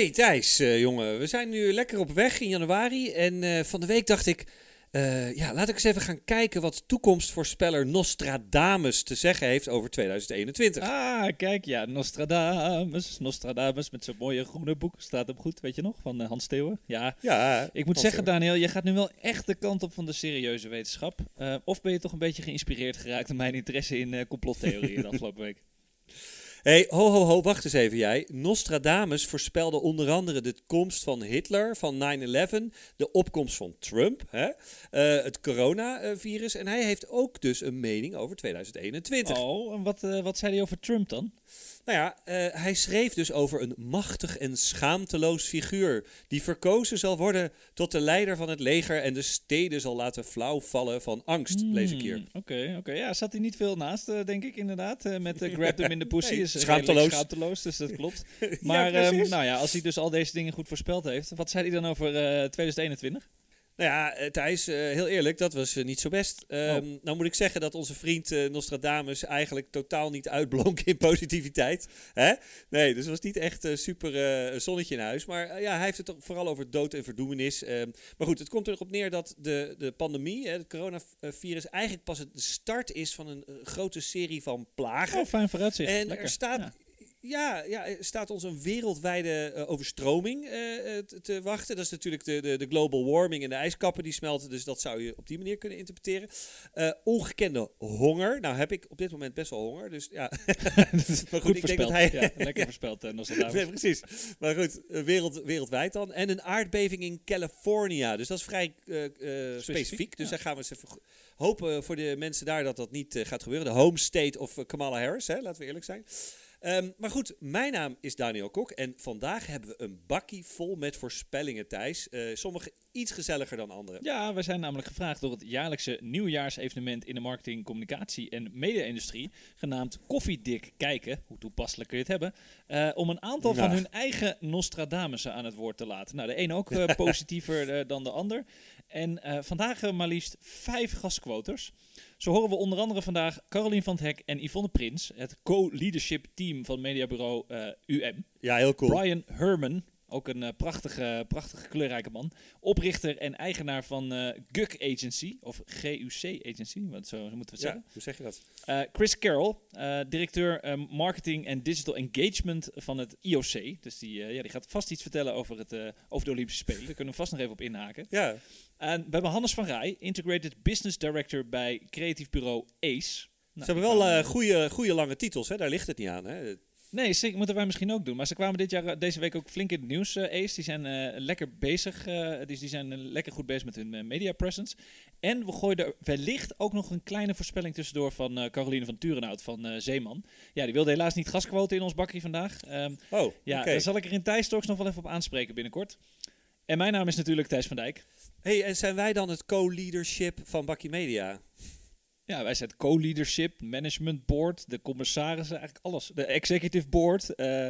Hey Thijs, eh, jongen, we zijn nu lekker op weg in januari en eh, van de week dacht ik, eh, ja, laat ik eens even gaan kijken wat toekomstvoorspeller Nostradamus te zeggen heeft over 2021. Ah, kijk, ja, Nostradamus. Nostradamus met zo'n mooie groene boek. Staat hem goed, weet je nog, van Hans Steeuwen. Ja, Ja, ik moet Hans zeggen, Steeuwen. Daniel, je gaat nu wel echt de kant op van de serieuze wetenschap. Of ben je toch een beetje geïnspireerd geraakt door mijn interesse in complottheorieën de afgelopen week? Hey, ho, ho, ho, wacht eens even jij. Nostradamus voorspelde onder andere de komst van Hitler, van 9-11, de opkomst van Trump, hè? eh, het coronavirus. En hij heeft ook dus een mening over 2021. Oh, en wat, eh, wat zei hij over Trump dan? Nou ja, eh, hij schreef dus over een machtig en schaamteloos figuur. Die verkozen zal worden tot de leider van het leger en de steden zal laten flauw vallen van angst, lees ik hier. Hmm, Oké, oké. Ja, zat hij niet veel naast, eh, denk ik inderdaad. eh, met uh, grab them in the pussy. Nee, is schaamteloos. schaamteloos, dus dat klopt. Maar ehm, nou ja, als hij dus al deze dingen goed voorspeld heeft, wat zei hij dan over eh 2021? Nou ja, eh, Thijs, eh, heel eerlijk, dat was eh, niet zo best. Ehm, Oh. Nou moet ik zeggen dat onze vriend Nostradamus eigenlijk totaal niet uitblonk in positiviteit. Hè? Nee, dus het was niet echt super zonnetje in huis. Maar ja, hij heeft het toch vooral over dood en verdoemenis. Ehm, maar goed, het komt erop neer dat de, de pandemie, hè, het coronavirus, eigenlijk pas het de start is van een grote serie van plagen. Oh, fijn vooruitzicht. En Lekker. er staat, Ja. Ja. Ja, er staat ons een wereldwijde eh, overstroming eh, eh, te, te wachten. Dat is natuurlijk de, de, de global warming en de ijskappen die smelten. Dus dat zou je op die manier kunnen interpreteren. Ongekende honger. Nou heb ik op dit moment best wel honger. Dus ja. maar Goed ik denk dat hij... ja, lekker voorspeld, precies. Maar goed, wereld, wereldwijd dan. En een aardbeving in California. Dus dat is vrij eh, specifiek. Dus ja. daar gaan we eens even hopen voor de mensen daar dat dat niet gaat gebeuren. De home state of Kamala Harris, hè, laten we eerlijk zijn. Ehm, maar goed, mijn naam is Daniel Kok en vandaag hebben we een bakkie vol met voorspellingen, Thijs. Eh, sommige iets gezelliger dan andere. Ja, we zijn namelijk gevraagd door het jaarlijkse nieuwjaarsevenement in de marketing, communicatie en media-industrie, genaamd Koffiedik Kijken, hoe toepasselijk kun je het hebben, eh, om een aantal van Nou. hun eigen Nostradamussen aan het woord te laten. Nou, de een ook eh, positiever dan de ander. En eh, vandaag eh, maar liefst vijf gastquoters. Zo horen we onder andere vandaag Carolien van het Hek en Yvonne Prins, het co-leadership team van mediabureau eh, UM. Ja, heel cool. Brian Herman, ook een eh, prachtige, prachtige kleurrijke man. Oprichter en eigenaar van eh GUC Agency, of GUC Agency, wat zo, zo moeten we het Ja, zeggen. hoe zeg je dat? Eh, Chris Carroll, directeur eh, marketing en digital engagement van het IOC. Dus die, ja, die gaat vast iets vertellen over, het, over de Olympische Spelen. Daar kunnen we vast nog even op inhaken. Ja, En we hebben Hannes van Rij, Integrated Business Director bij creatief bureau ACE. Nou, ze hebben wel goede, goede lange titels, hè? daar ligt het niet aan. Hè? Nee, zeker, moeten wij misschien ook doen. Maar ze kwamen dit jaar, eh, deze week ook flink in het nieuws, eh Ace. Die zijn eh, lekker bezig. dus die zijn lekker goed bezig met hun media presence. En we gooien er wellicht ook nog een kleine voorspelling tussendoor van Caroline van Turenhout van Zeeman. Ja, die wilde helaas niet gasquoten in ons bakje vandaag. Ehm, Oh, ja, daar zal ik er in Thijs Talks nog wel even op aanspreken binnenkort. En mijn naam is natuurlijk Thijs van Dijk. Hey, en zijn wij dan het co-leadership van Bakkie Media? Ja, wij zijn co-leadership, management board, de commissarissen, eigenlijk alles. De executive board, eh,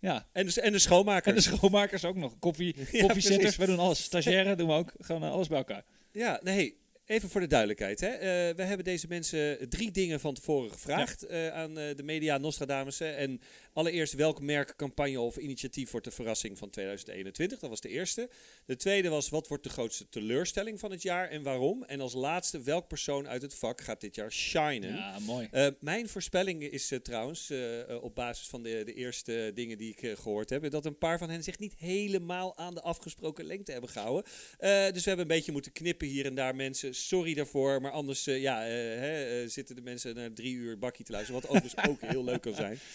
ja, En de, en de schoonmaker. En de schoonmakers ook nog. Koffie, koffiezetters, we doen alles. Stagiaire doen we ook. Gewoon eh, alles bij elkaar. Ja, nee, even voor de duidelijkheid. Hè. Eh, we hebben deze mensen drie dingen van tevoren gevraagd aan de media Nostradamussen. En allereerst, welk merk, campagne of initiatief wordt de verrassing van 2021? Dat was de eerste. De tweede was, wat wordt de grootste teleurstelling van het jaar en waarom? En als laatste, welk persoon uit het vak gaat dit jaar shinen? Ja, mooi. Eh, mijn voorspelling is eh, trouwens, eh, op basis van de, de eerste dingen die ik eh, gehoord heb, dat een paar van hen zich niet helemaal aan de afgesproken lengte hebben gehouden. Eh, dus we hebben een beetje moeten knippen hier en daar mensen. Sorry daarvoor, maar anders ja, hè, zitten de mensen naar drie uur bakkie te luisteren, wat overigens ook heel leuk kan zijn.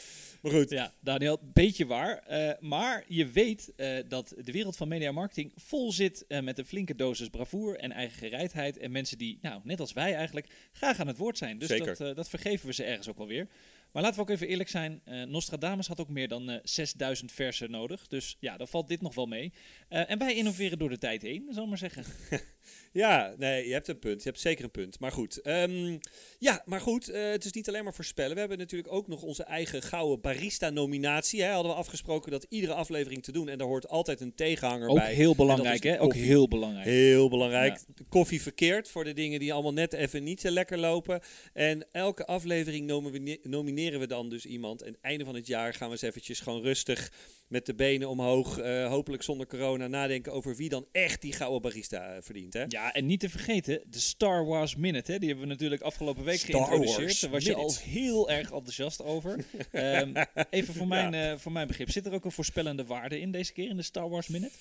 Maar goed, Ja, Daniel, beetje waar. Eh, maar je weet eh, dat de wereld van media marketing vol zit eh, met een flinke dosis bravoure en eigen gereidheid. En mensen die, nou, net als wij eigenlijk, graag aan het woord zijn. Dus Zeker. dat, dat vergeven we ze ergens ook wel weer. Maar laten we ook even eerlijk zijn. eh, Nostradamus had ook meer dan eh 6000 versen nodig. Dus ja, dan valt dit nog wel mee. Eh, en wij innoveren door de tijd heen, zal ik maar zeggen. Ja, nee, je hebt een punt. Je hebt zeker een punt. Maar goed. Ehm, ja, maar goed. eh, het is niet alleen maar voorspellen. We hebben natuurlijk ook nog onze eigen gouden barista-nominatie. Hè. Hadden we afgesproken dat iedere aflevering te doen. En daar hoort altijd een tegenhanger Ook bij. heel belangrijk, hè? Ook heel belangrijk. Heel belangrijk. Koffie verkeerd voor de dingen die allemaal net even niet zo lekker lopen. En elke aflevering nomine- nomineren we dan dus iemand. En einde van het jaar gaan we eens eventjes gewoon rustig met de benen omhoog. eh, hopelijk zonder corona nadenken over wie dan echt die gouden barista eh, verdient. Hè? Ja, en niet te vergeten, de Star Wars Minute. Hè? Die hebben we natuurlijk afgelopen week Star geïntroduceerd. Wars Daar was je al heel erg enthousiast over. Ehm, even voor mijn, eh, voor mijn begrip. Zit er ook een voorspellende waarde in deze keer in de Star Wars Minute?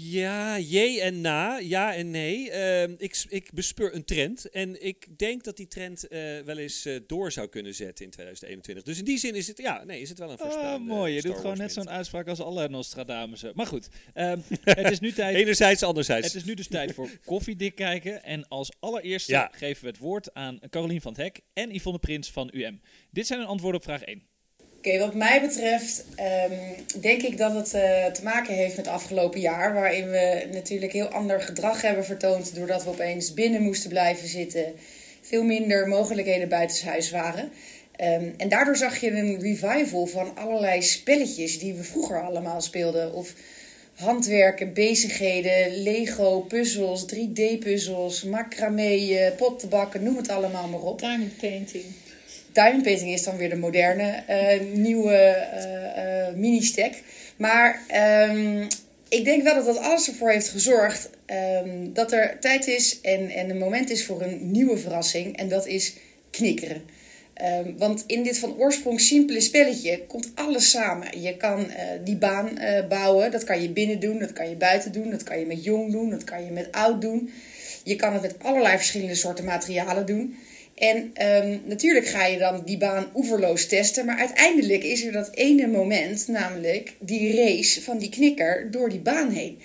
Ja, jee en na. Ja en nee. Ehm, ik, ik bespeur een trend. En ik denk dat die trend eh, wel eens eh, door zou kunnen zetten in 2021. Dus in die zin is het, ja, nee, is het wel een Ah, voorspellende mooi. Je Star doet gewoon net zo'n uitspraak als alle Nostradamussen. Maar goed, ehm, het is nu tijd... Enerzijds, anderzijds. Het is nu dus tijd voor koffiedik kijken. En als allereerste Ja. geven we het woord aan Carolien van het Hek en Yvonne Prins van UM. Dit zijn hun antwoorden op vraag 1. Oké, wat mij betreft ehm, denk ik dat het eh, te maken heeft met het afgelopen jaar. Waarin we natuurlijk heel ander gedrag hebben vertoond. Doordat we opeens binnen moesten blijven zitten. Veel minder mogelijkheden buitenshuis waren. Ehm, en daardoor zag je een revival van allerlei spelletjes die we vroeger allemaal speelden. Of handwerken, bezigheden, Lego, puzzels, 3D-puzzels, macramé, pottenbakken, noem het allemaal maar op. Diamond painting. Diamond is dan weer de moderne eh, nieuwe eh, mini-stack. Maar ehm, ik denk wel dat dat alles ervoor heeft gezorgd ehm, dat er tijd is en, en een moment is voor een nieuwe verrassing. En dat is knikkeren. Ehm, want in dit van oorsprong simpele spelletje komt alles samen. Je kan die baan bouwen. Dat kan je binnen doen, dat kan je buiten doen, dat kan je met jong doen, dat kan je met oud doen. Je kan het met allerlei verschillende soorten materialen doen. En ehm, natuurlijk ga je dan die baan oeverloos testen. Maar uiteindelijk is er dat ene moment, namelijk die race van die knikker door die baan heen.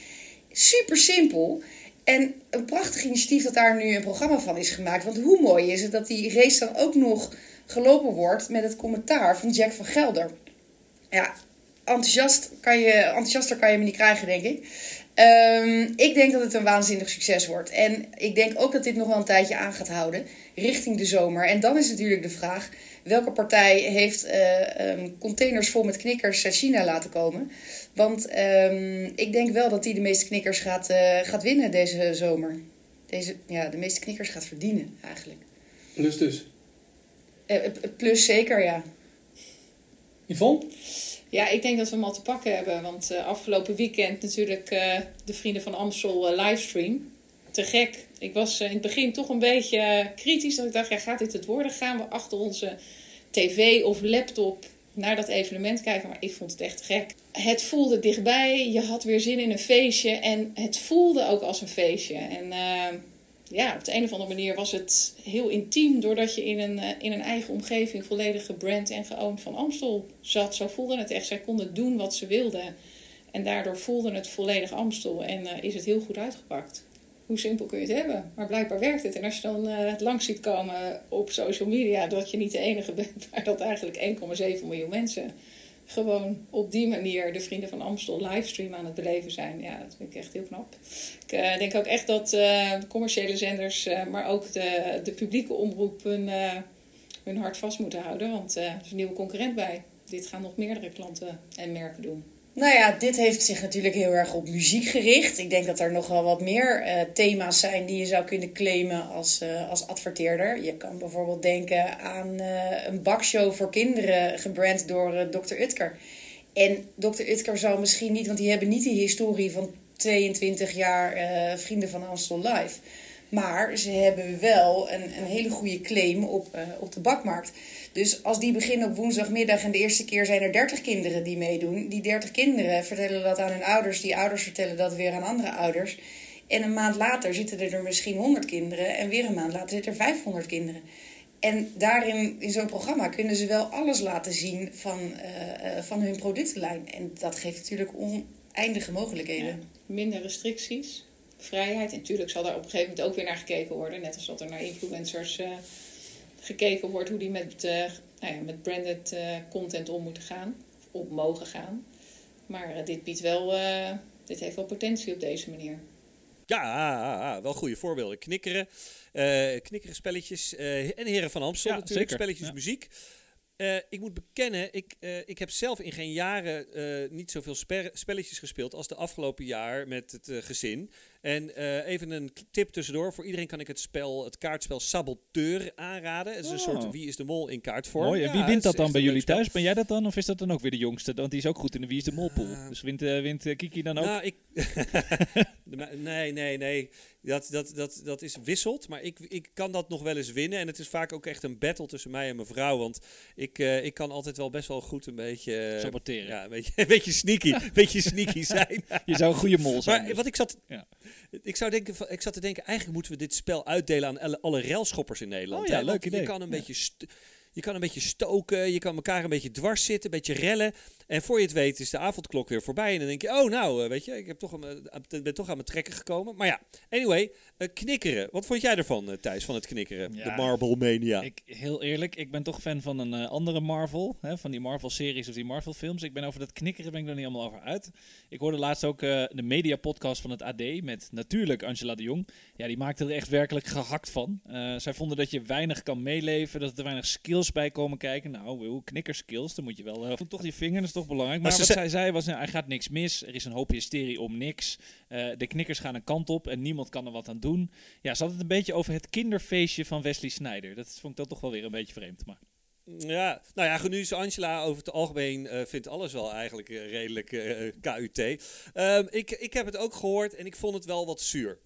Super simpel. En een prachtig initiatief dat daar nu een programma van is gemaakt. Want hoe mooi is het dat die race dan ook nog gelopen wordt met het commentaar van Jack van Gelder. Ja, enthousiast kan je, enthousiaster kan je me niet krijgen, denk ik. Ehm, ik denk dat het een waanzinnig succes wordt. En ik denk ook dat dit nog wel een tijdje aan gaat houden richting de zomer. En dan is natuurlijk de vraag: welke partij heeft eh, ehm, containers vol met knikkers uit China laten komen? Want ehm, ik denk wel dat die de meeste knikkers gaat, eh, gaat winnen deze zomer. Deze, ja, de meeste knikkers gaat verdienen eigenlijk. Plus dus. Eh, plus zeker, ja. Yvonne? Ja, ik denk dat we hem al te pakken hebben. Want eh, afgelopen weekend natuurlijk eh, de Vrienden van Amstel eh, livestream. Te gek. Ik was in het begin toch een beetje kritisch. Dat ik dacht, ja, gaat dit het worden? Gaan we achter onze tv of laptop naar dat evenement kijken? Maar ik vond het echt gek. Het voelde dichtbij. Je had weer zin in een feestje. En het voelde ook als een feestje. En ja, op de een of andere manier was het heel intiem. Doordat je in een, eh, in een eigen omgeving volledig gebrand en geowned van Amstel zat. Zo voelde het echt. Zij konden doen wat ze wilden. En daardoor voelde het volledig Amstel. En eh, is het heel goed uitgepakt. Hoe simpel kun je het hebben? Maar blijkbaar werkt het. En als je dan eh, het langs ziet komen op social media... dat je niet de enige bent, maar dat eigenlijk 1,7 miljoen mensen... gewoon op die manier de Vrienden van Amstel livestream aan het beleven zijn. Ja, dat vind ik echt heel knap. Ik eh, denk ook echt dat eh, commerciële zenders... eh, maar ook de, de publieke omroep hun, hun hart vast moeten houden. Want er is een nieuwe concurrent bij. Dit gaan nog meerdere klanten en merken doen. Nou ja, dit heeft zich natuurlijk heel erg op muziek gericht. Ik denk dat er nog wel wat meer eh, thema's zijn die je zou kunnen claimen als, eh, als adverteerder. Je kan bijvoorbeeld denken aan eh, een bakshow voor kinderen gebrand door Dr. Utker. En Dr. Utker zal misschien niet, want die hebben niet die historie van 22 jaar Vrienden van Amstel Live. Maar ze hebben wel een, een hele goede claim op, op de bakmarkt. Dus als die beginnen op woensdagmiddag en de eerste keer zijn er 30 kinderen die meedoen. Die 30 kinderen vertellen dat aan hun ouders. Die ouders vertellen dat weer aan andere ouders. En een maand later zitten er misschien 100 kinderen. En weer een maand later zitten er 500 kinderen. En daarin, in zo'n programma, kunnen ze wel alles laten zien van, eh, eh, van hun productenlijn. En dat geeft natuurlijk oneindige mogelijkheden. Minder restricties, vrijheid. En natuurlijk zal daar op een gegeven moment ook weer naar gekeken worden. Net als dat er naar influencers eh, gekeken wordt hoe die met, eh, nou ja, met branded eh, content om moeten gaan. Of op mogen gaan. Maar eh, dit biedt wel, eh, dit heeft wel potentie op deze manier. Ja, ah, ah, wel goede voorbeelden. Knikkeren, eh knikkeren spelletjes eh, en Heren van Amstel Ja, natuurlijk, zeker. spelletjes Ja. muziek. Eh, ik moet bekennen, ik, eh, ik heb zelf in geen jaren eh, niet zoveel spelletjes gespeeld als de afgelopen jaar met het gezin. En eh, even een tip tussendoor. Voor iedereen kan ik het spel, het kaartspel Saboteur aanraden. Het is een Oh. soort Wie is de Mol in kaartvorm. Mooi. En wie wint dat dan bij jullie thuis? Ben jij dat dan? Of is dat dan ook weer de jongste? Want die is ook goed in de Wie is de Molpool. Ah. dus wint, eh, wint eh, Kiki dan ook? Nou, ik. Nee, nee, nee. Dat, dat, dat, dat is wisselt. Maar ik, ik kan dat nog wel eens winnen. En het is vaak ook echt een battle tussen mij en mijn vrouw. Want ik, eh, ik kan altijd wel best wel goed een beetje. eh, Saboteren. Ja, een beetje, een beetje sneaky, een beetje sneaky zijn. Je zou een goede mol zijn. Maar dus. wat ik zat, Ja. ik, zou denken, ik zat te denken, eigenlijk moeten we dit spel uitdelen aan alle, alle railschoppers in Nederland. Oh ja, hè? Leuk idee. Je kan, een Ja. beetje je kan een beetje stoken, je kan elkaar een beetje dwars zitten, een beetje rellen. En voor je het weet is de avondklok weer voorbij. En dan denk je, oh nou, eh, weet je, ik heb toch aan ben toch aan mijn trekken gekomen. Maar ja, anyway, eh, knikkeren. Wat vond jij ervan, eh, Thijs, van het knikkeren? Ja, de Marble Mania. Ik, heel eerlijk, ik ben toch fan van een andere Marvel. Hè, van die Marvel-series of die Marvel-films. Ik ben over dat knikkeren ben ik nog niet allemaal over uit. Ik hoorde laatst ook de media-podcast van het AD met natuurlijk Angela de Jong. Ja, die maakte er echt werkelijk gehakt van. Zij vonden dat je weinig kan meeleven, dat er weinig skills bij komen kijken. Nou, hoe knikkerskills, dan moet je wel... toch die vinger, dat is toch belangrijk. Maar, wat zij zei was, nou, er gaat niks mis. Er is een hoop hysterie om niks. Eh, de knikkers gaan een kant op en niemand kan er wat aan doen. Ja, ze had het een beetje over het kinderfeestje van Wesley Snyder. Dat vond ik dan toch wel weer een beetje vreemd. Maar Ja, nou ja, nu is Angela over het algemeen eh, vindt alles wel eigenlijk eh, redelijk KUT. Ehm, ik, ik heb het ook gehoord en ik vond het wel wat zuur.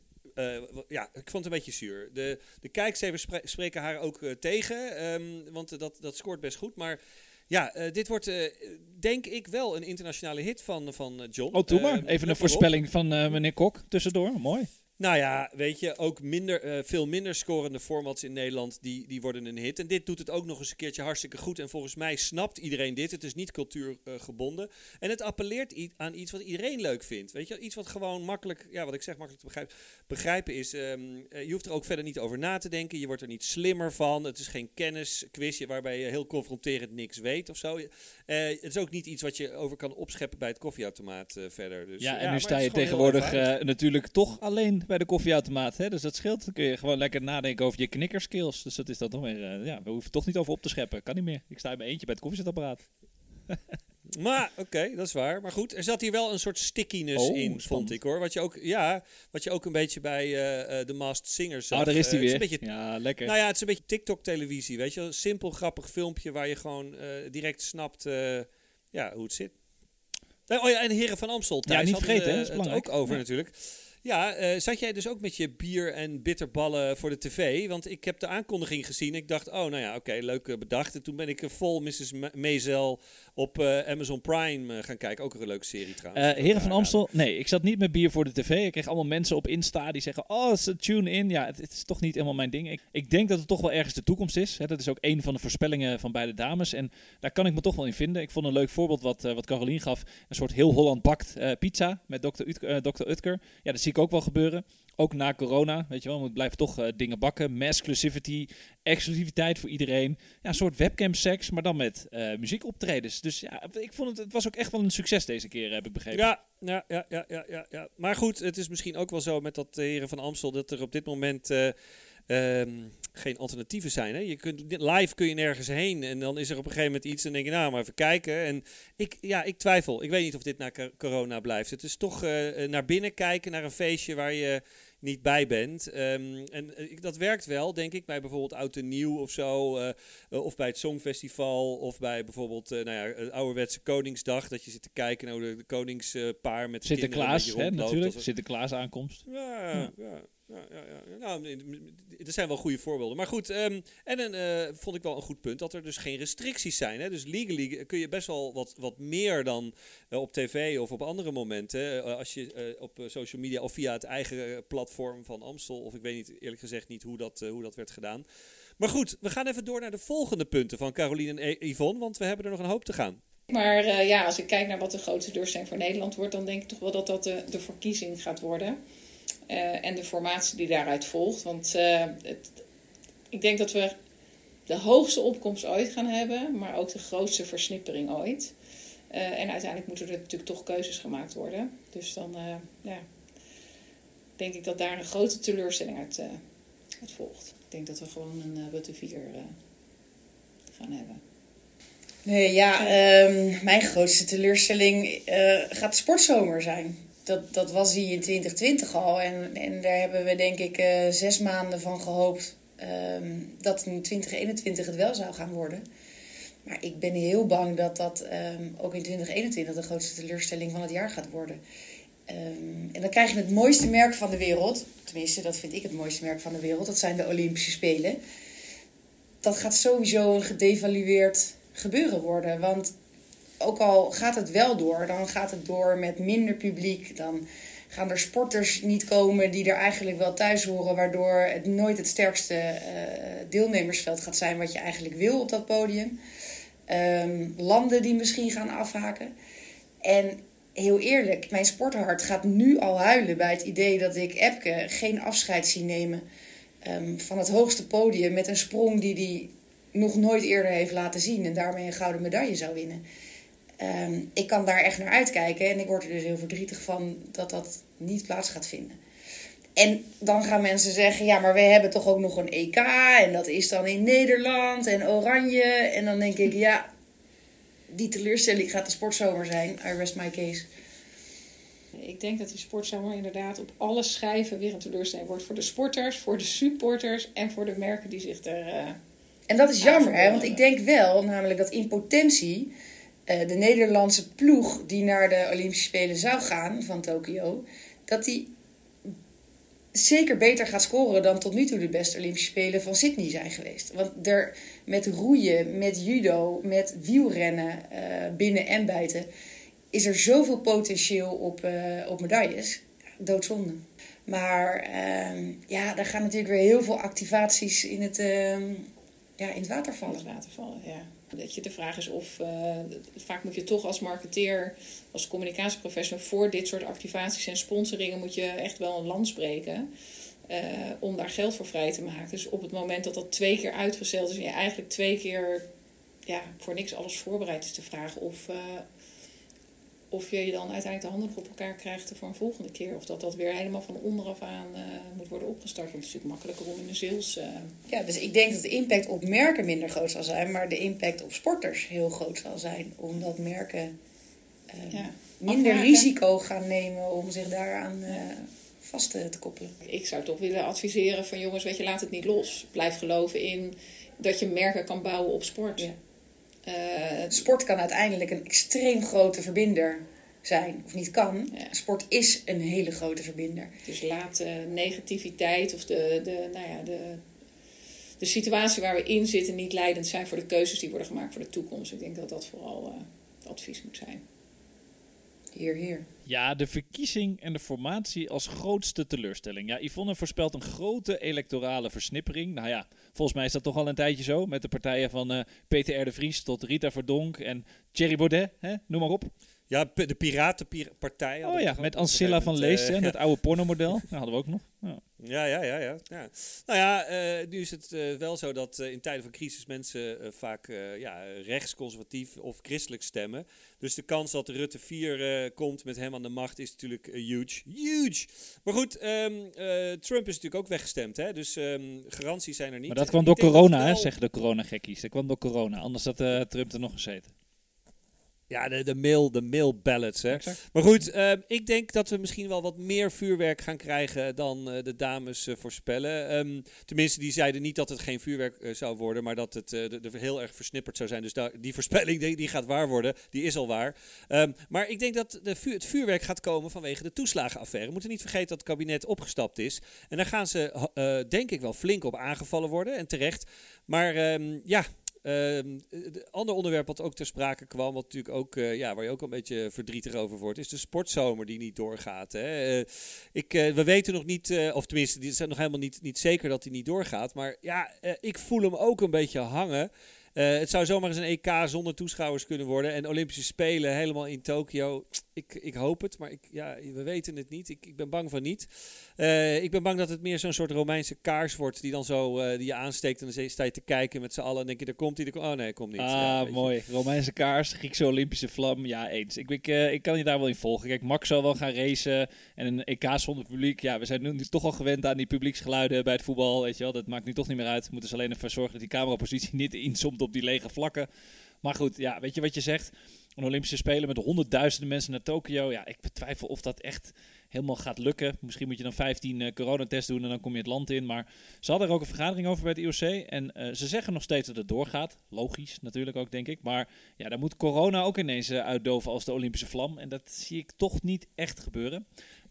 Ja, ik vond het een beetje zuur. De, de kijkcijfers spre- spreken haar ook tegen, ehm, want dat, dat scoort best goed. Maar ja, eh, dit wordt eh, denk ik wel een internationale hit van, van eh, John. oh, doe maar. Even een op. voorspelling van meneer Kok tussendoor. Mooi. Nou ja, weet je, ook minder, eh, veel minder scorende formats in Nederland, die, die worden een hit. En dit doet het ook nog eens een keertje hartstikke goed. En volgens mij snapt iedereen dit. Het is niet cultuurgebonden. en het appelleert aan iets wat iedereen leuk vindt. Weet je, iets wat gewoon makkelijk, ja, wat ik zeg, makkelijk te begrijpen, begrijpen is. ehm, eh, je hoeft er ook verder niet over na te denken. Je wordt er niet slimmer van. Het is geen kennisquizje waarbij je heel confronterend niks weet of zo. Eh, het is ook niet iets wat je over kan opscheppen bij het koffieautomaat eh, verder. Dus, ja, eh, en nu sta je tegenwoordig eh, natuurlijk toch alleen bij de koffieautomaat. Hè? Dus dat scheelt. Dan kun je gewoon lekker nadenken over je knikkerskills. Dus dat is dat nog weer. eh, ja, we hoeven toch niet over op te scheppen. Kan niet meer. Ik sta in mijn eentje bij het koffiezetapparaat. Maar, oké, dat is waar. Maar goed, er zat hier wel een soort stickiness Oh, in, vond ik hoor. Wat je ook, ja, wat je ook een beetje bij eh, The Masked Singer zag. Oh, daar is hij weer. een beetje, Ja, lekker. nou ja, het is een beetje TikTok-televisie, weet je wel. Simpel, grappig filmpje waar je gewoon direct snapt ja, hoe het zit. Oh ja, en Heren van Amstel, Ja, Thijs, niet hadden we, vergeten, hè, ook over Ja. natuurlijk. Ja, eh, zat jij dus ook met je bier en bitterballen voor de tv? Want ik heb de aankondiging gezien. Ik dacht, oh, nou ja, oké, leuk eh, bedacht. En toen ben ik eh, vol Mrs. Maisel op eh, Amazon Prime eh, gaan kijken. Ook een leuke serie trouwens. Eh Heren van. Amstel, nee, ik zat niet met bier voor de tv. Ik kreeg allemaal mensen op Insta die zeggen, oh, ze tune in. Ja, het, het is toch niet helemaal mijn ding. Ik, ik denk dat het toch wel ergens de toekomst is. Hè. Dat is ook een van de voorspellingen van beide dames. En daar kan ik me toch wel in vinden. Ik vond een leuk voorbeeld wat, wat Carolien gaf. Een soort heel Holland bakt pizza met Dr. Dr. Utker. Ja, dat zie ik ook wel gebeuren. Ook na corona, weet je wel. We blijven toch eh, dingen bakken. Massclusivity, exclusiviteit voor iedereen. Ja, een soort webcam seks, maar dan met eh, muziekoptredens. Dus ja, ik vond het, het was ook echt wel een succes deze keer, heb ik begrepen. Ja, ja, ja, ja, ja, ja. Maar goed, het is misschien ook wel zo met dat eh, Heren van Amstel dat er op dit moment eh, ehm, geen alternatieven zijn. Hè? Je kunt, live kun je nergens heen en dan is er op een gegeven moment iets en denk je, nou, maar even kijken. En ik, ja, ik twijfel. Ik weet niet of dit na co- corona blijft. Het is toch naar binnen kijken, naar een feestje waar je niet bij bent. Ehm, en eh, ik- dat werkt wel, denk ik, bij bijvoorbeeld Oud en Nieuw of zo. eh, eh, of bij het Songfestival. Of bij bijvoorbeeld nou ja, het ouderwetse Koningsdag. Dat je zit te kijken naar de, koningspaar met Sinterklaas, hè, natuurlijk. Sinterklaas aankomst. Ja, Ja. ja. Ja, ja, ja. Nou, er zijn wel goede voorbeelden. Maar goed, ehm, en een, eh, vond ik wel een goed punt dat er dus geen restricties zijn. Hè? Dus legally kun je best wel wat, wat meer dan eh, op tv of op andere momenten. eh, als je op social media of via het eigen platform van Amstel. Of ik weet niet, eerlijk gezegd niet hoe dat, hoe dat werd gedaan. Maar goed, we gaan even door naar de volgende punten van Caroline en E- Yvonne. Want we hebben er nog een hoop te gaan. Maar ja, als ik kijk naar wat de grootste teleurstelling voor Nederland wordt, dan denk ik toch wel dat dat de, de verkiezing gaat worden. Eh, en de formatie die daaruit volgt. Want eh, ik denk dat we de hoogste opkomst ooit gaan hebben, maar ook de grootste versnippering ooit. Eh, en uiteindelijk moeten er natuurlijk toch keuzes gemaakt worden. Dus dan, ja. denk ik dat daar een grote teleurstelling uit, volgt. Ik denk dat we gewoon een Rutte 4 gaan hebben. Nee, ja, um, mijn grootste teleurstelling gaat de sportzomer zijn. Dat, dat was die in 2020 al. En, en daar hebben we denk ik zes maanden van gehoopt um, dat in 2021 het wel zou gaan worden. Maar ik ben heel bang dat dat um, ook in 2021 de grootste teleurstelling van het jaar gaat worden. Um, en dan krijg je het mooiste merk van de wereld. Tenminste, dat vind ik het mooiste merk van de wereld. Dat zijn de Olympische Spelen. Dat gaat sowieso een gedevalueerd gebeuren worden. Want ook al gaat het wel door, dan gaat het door met minder publiek. Dan gaan er sporters niet komen die er eigenlijk wel thuis horen, waardoor het nooit het sterkste uh, deelnemersveld gaat zijn wat je eigenlijk wil op dat podium. Um, landen die misschien gaan afhaken. En heel eerlijk, mijn sporthart gaat nu al huilen bij het idee dat ik Epke geen afscheid zie nemen um, van het hoogste podium met een sprong die hij nog nooit eerder heeft laten zien en daarmee een gouden medaille zou winnen. Um, ik kan daar echt naar uitkijken en ik word er dus heel verdrietig van dat dat niet plaats gaat vinden. En dan gaan mensen zeggen, ja, maar we hebben toch ook nog een EK en dat is dan in Nederland en Oranje. En dan denk ik, ja, die teleurstelling gaat de sportzomer zijn. I rest my case. Ik denk dat die sportzomer inderdaad op alle schijven weer een teleurstelling wordt. Voor de sporters, voor de supporters en voor de merken die zich er... Uh, en dat is jammer, hè? want ik denk wel namelijk dat in potentie de Nederlandse ploeg die naar de Olympische Spelen zou gaan van Tokio, dat die zeker beter gaat scoren dan tot nu toe de beste Olympische Spelen van Sydney zijn geweest. Want er met roeien, met judo, met wielrennen uh, binnen en buiten is er zoveel potentieel op, uh, op medailles. Doodzonde. Maar uh, ja, daar gaan natuurlijk weer heel veel activaties in het, ehm, ja, in het water vallen. Water vallen, ja. Dat je, de vraag is of, uh, vaak moet je toch als marketeer, als communicatieprofessional voor dit soort activaties en sponsoringen moet je echt wel een lans breken. Uh, om daar geld voor vrij te maken. Dus op het moment dat dat twee keer uitgesteld is en je eigenlijk twee keer ja, voor niks alles voorbereid is te vragen of, uh, of je je dan uiteindelijk de handen op elkaar krijgt voor een volgende keer. Of dat dat weer helemaal van onderaf aan uh, moet worden opgestart. Want het is natuurlijk makkelijker om in de sales... Uh... Ja, dus ik denk dat de impact op merken minder groot zal zijn. Maar de impact op sporters heel groot zal zijn. Omdat merken uh, ja. minder risico gaan nemen om zich daaraan ja. vast te, te koppelen. Ik zou toch willen adviseren van jongens, weet je, laat het niet los. Blijf geloven in dat je merken kan bouwen op sport. Ja. Uh, sport kan uiteindelijk een extreem grote verbinder zijn, of niet kan. Ja. Sport is een hele grote verbinder. Dus laat uh, negativiteit of de, de, nou ja, de, de situatie waar we in zitten niet leidend zijn voor de keuzes die worden gemaakt voor de toekomst. Ik denk dat dat vooral uh, het advies moet zijn. Hier, hier. Ja, de verkiezing en de formatie als grootste teleurstelling. Ja, Yvonne voorspelt een grote electorale versnippering. Nou ja, volgens mij is dat toch al een tijdje zo. Met de partijen van uh, Peter de Vries tot Rita Verdonk en Thierry Baudet. Hè? Noem maar op. Ja, de Piratenpartij. Oh ja, met Ancilla van Leest, uh, het oude pornomodel. Dat hadden we ook nog. Ja. Ja, ja, ja, ja. ja. Nou ja, uh, nu is het uh, wel zo dat in tijden van crisis mensen vaak ja, rechts, conservatief of christelijk stemmen. Dus de kans dat Rutte 4 komt met hem aan de macht is natuurlijk huge. Huge! Maar goed, um, Trump is natuurlijk ook weggestemd, hè? dus um, garanties zijn er niet. Maar dat kwam door corona, hè, zeggen de corona-gekkies. Dat kwam door corona, anders had Trump er nog gezeten. Ja, de, de, mail, de mail ballots. Hè. Exact. Maar goed, uh, ik denk dat we misschien wel wat meer vuurwerk gaan krijgen dan uh, de dames uh, voorspellen. Um, tenminste, die zeiden niet dat het geen vuurwerk zou worden, maar dat het de, de heel erg versnipperd zou zijn. Dus die voorspelling die, die, gaat waar worden, die is al waar. Um, maar ik denk dat de vu- het vuurwerk gaat komen vanwege de toeslagenaffaire. We moeten niet vergeten dat het kabinet opgestapt is. En daar gaan ze, denk ik, wel flink op aangevallen worden en terecht. Maar um, ja, een uh, ander onderwerp wat ook ter sprake kwam, wat natuurlijk ook, uh, ja, waar je ook een beetje verdrietig over wordt, is de sportzomer die niet doorgaat. Hè. Uh, ik, we weten nog niet, of tenminste, het is nog helemaal niet, niet zeker dat hij niet doorgaat. Maar ja, ik voel hem ook een beetje hangen. het zou zomaar eens een EK zonder toeschouwers kunnen worden. En Olympische Spelen helemaal in Tokio. Ik, ik hoop het, maar ik, ja, we weten het niet. Ik, ik ben bang van niet. Eh, ik ben bang dat het meer zo'n soort Romeinse kaars wordt die dan zo eh, die je aansteekt en dan sta je te kijken met z'n allen en denk je, daar komt hij. Oh nee, komt niet. Ja, Ah, mooi. Romeinse kaars, Griekse Olympische vlam. Ja, eens. Ik, ik, eh, ik kan je daar wel in volgen. Kijk, Max zal wel gaan racen en een EK zonder publiek. Ja, we zijn nu toch al gewend aan die publieksgeluiden bij het voetbal. Weet je wel, dat maakt nu toch niet meer uit. We moeten dus alleen even zorgen dat die camerapositie niet inzomt op die lege vlakken. Maar goed, ja, weet je wat je zegt? Een Olympische Spelen met honderdduizenden mensen naar Tokio. Ja, ik betwijfel of dat echt helemaal gaat lukken. Misschien moet je dan 15 uh, coronatests doen en dan kom je het land in. Maar ze hadden er ook een vergadering over bij het IOC. En uh, ze zeggen nog steeds dat het doorgaat. Logisch natuurlijk ook, denk ik. Maar ja, dan moet corona ook ineens uh, uitdoven als de Olympische vlam. En dat zie ik toch niet echt gebeuren.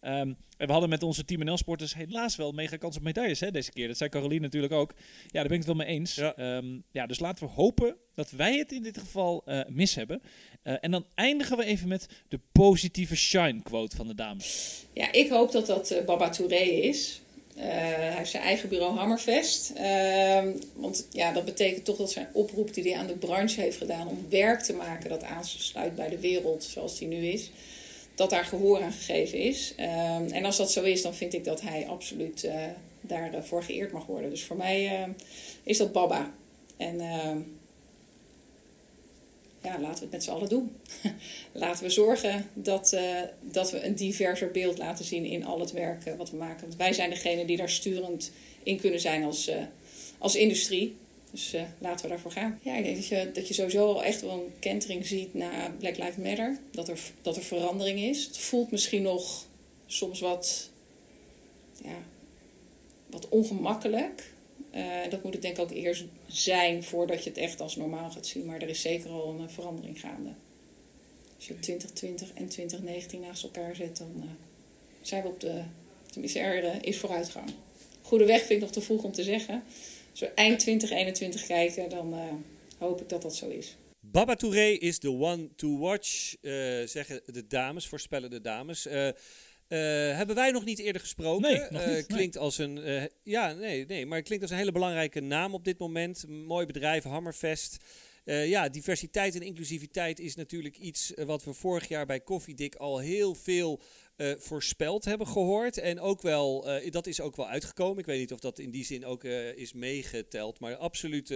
Um, en we hadden met onze Team NL-sporters helaas wel mega kans op medailles hè, deze keer. Dat zei Caroline natuurlijk ook. Ja, daar ben ik het wel mee eens. Ja. Um, ja, dus laten we hopen dat wij het in dit geval uh, mis hebben. Uh, en dan eindigen we even met de positieve shine-quote van de dames. Ja, ik hoop dat dat uh, Baba Touré is. Uh, hij heeft zijn eigen bureau Hammerfest. Uh, want ja, dat betekent toch dat zijn oproep die hij aan de branche heeft gedaan om werk te maken dat aansluit bij de wereld zoals die nu is, dat daar gehoor aan gegeven is. Uh, en als dat zo is, dan vind ik dat hij absoluut uh, daarvoor geëerd mag worden. Dus voor mij uh, is dat Baba. En ehm, ja, laten we het met z'n allen doen. laten we zorgen dat, dat we een diverser beeld laten zien in al het werk wat we maken. Want wij zijn degene die daar sturend in kunnen zijn als, als industrie. Dus laten we daarvoor gaan. Ja, ik denk dat je, dat je sowieso al echt wel een kentering ziet naar Black Lives Matter. Dat er, dat er verandering is. Het voelt misschien nog soms wat, ja, wat ongemakkelijk. Uh, dat moet het denk ik ook eerst zijn voordat je het echt als normaal gaat zien. Maar er is zeker al een verandering gaande. Als je 2020 en 2019 naast elkaar zet, dan uh, zijn we op de... Tenminste, er is vooruitgang. Goede weg vind ik nog te vroeg om te zeggen. We eind 2021 kijken, dan hoop ik dat dat zo is. Baba Touré is the one to watch, zeggen de dames, voorspellen de dames. Uh, hebben wij nog niet eerder gesproken? Nee, nog niet, uh, klinkt nee. als een. Uh, ja, nee, nee, maar het klinkt als een hele belangrijke naam op dit moment. Mooi bedrijf, Hammerfest. ja, diversiteit en inclusiviteit is natuurlijk iets wat we vorig jaar bij Koffiedik al heel veel voorspeld hebben gehoord. En ook wel, dat is ook wel uitgekomen. Ik weet niet of dat in die zin ook is meegeteld, maar absoluut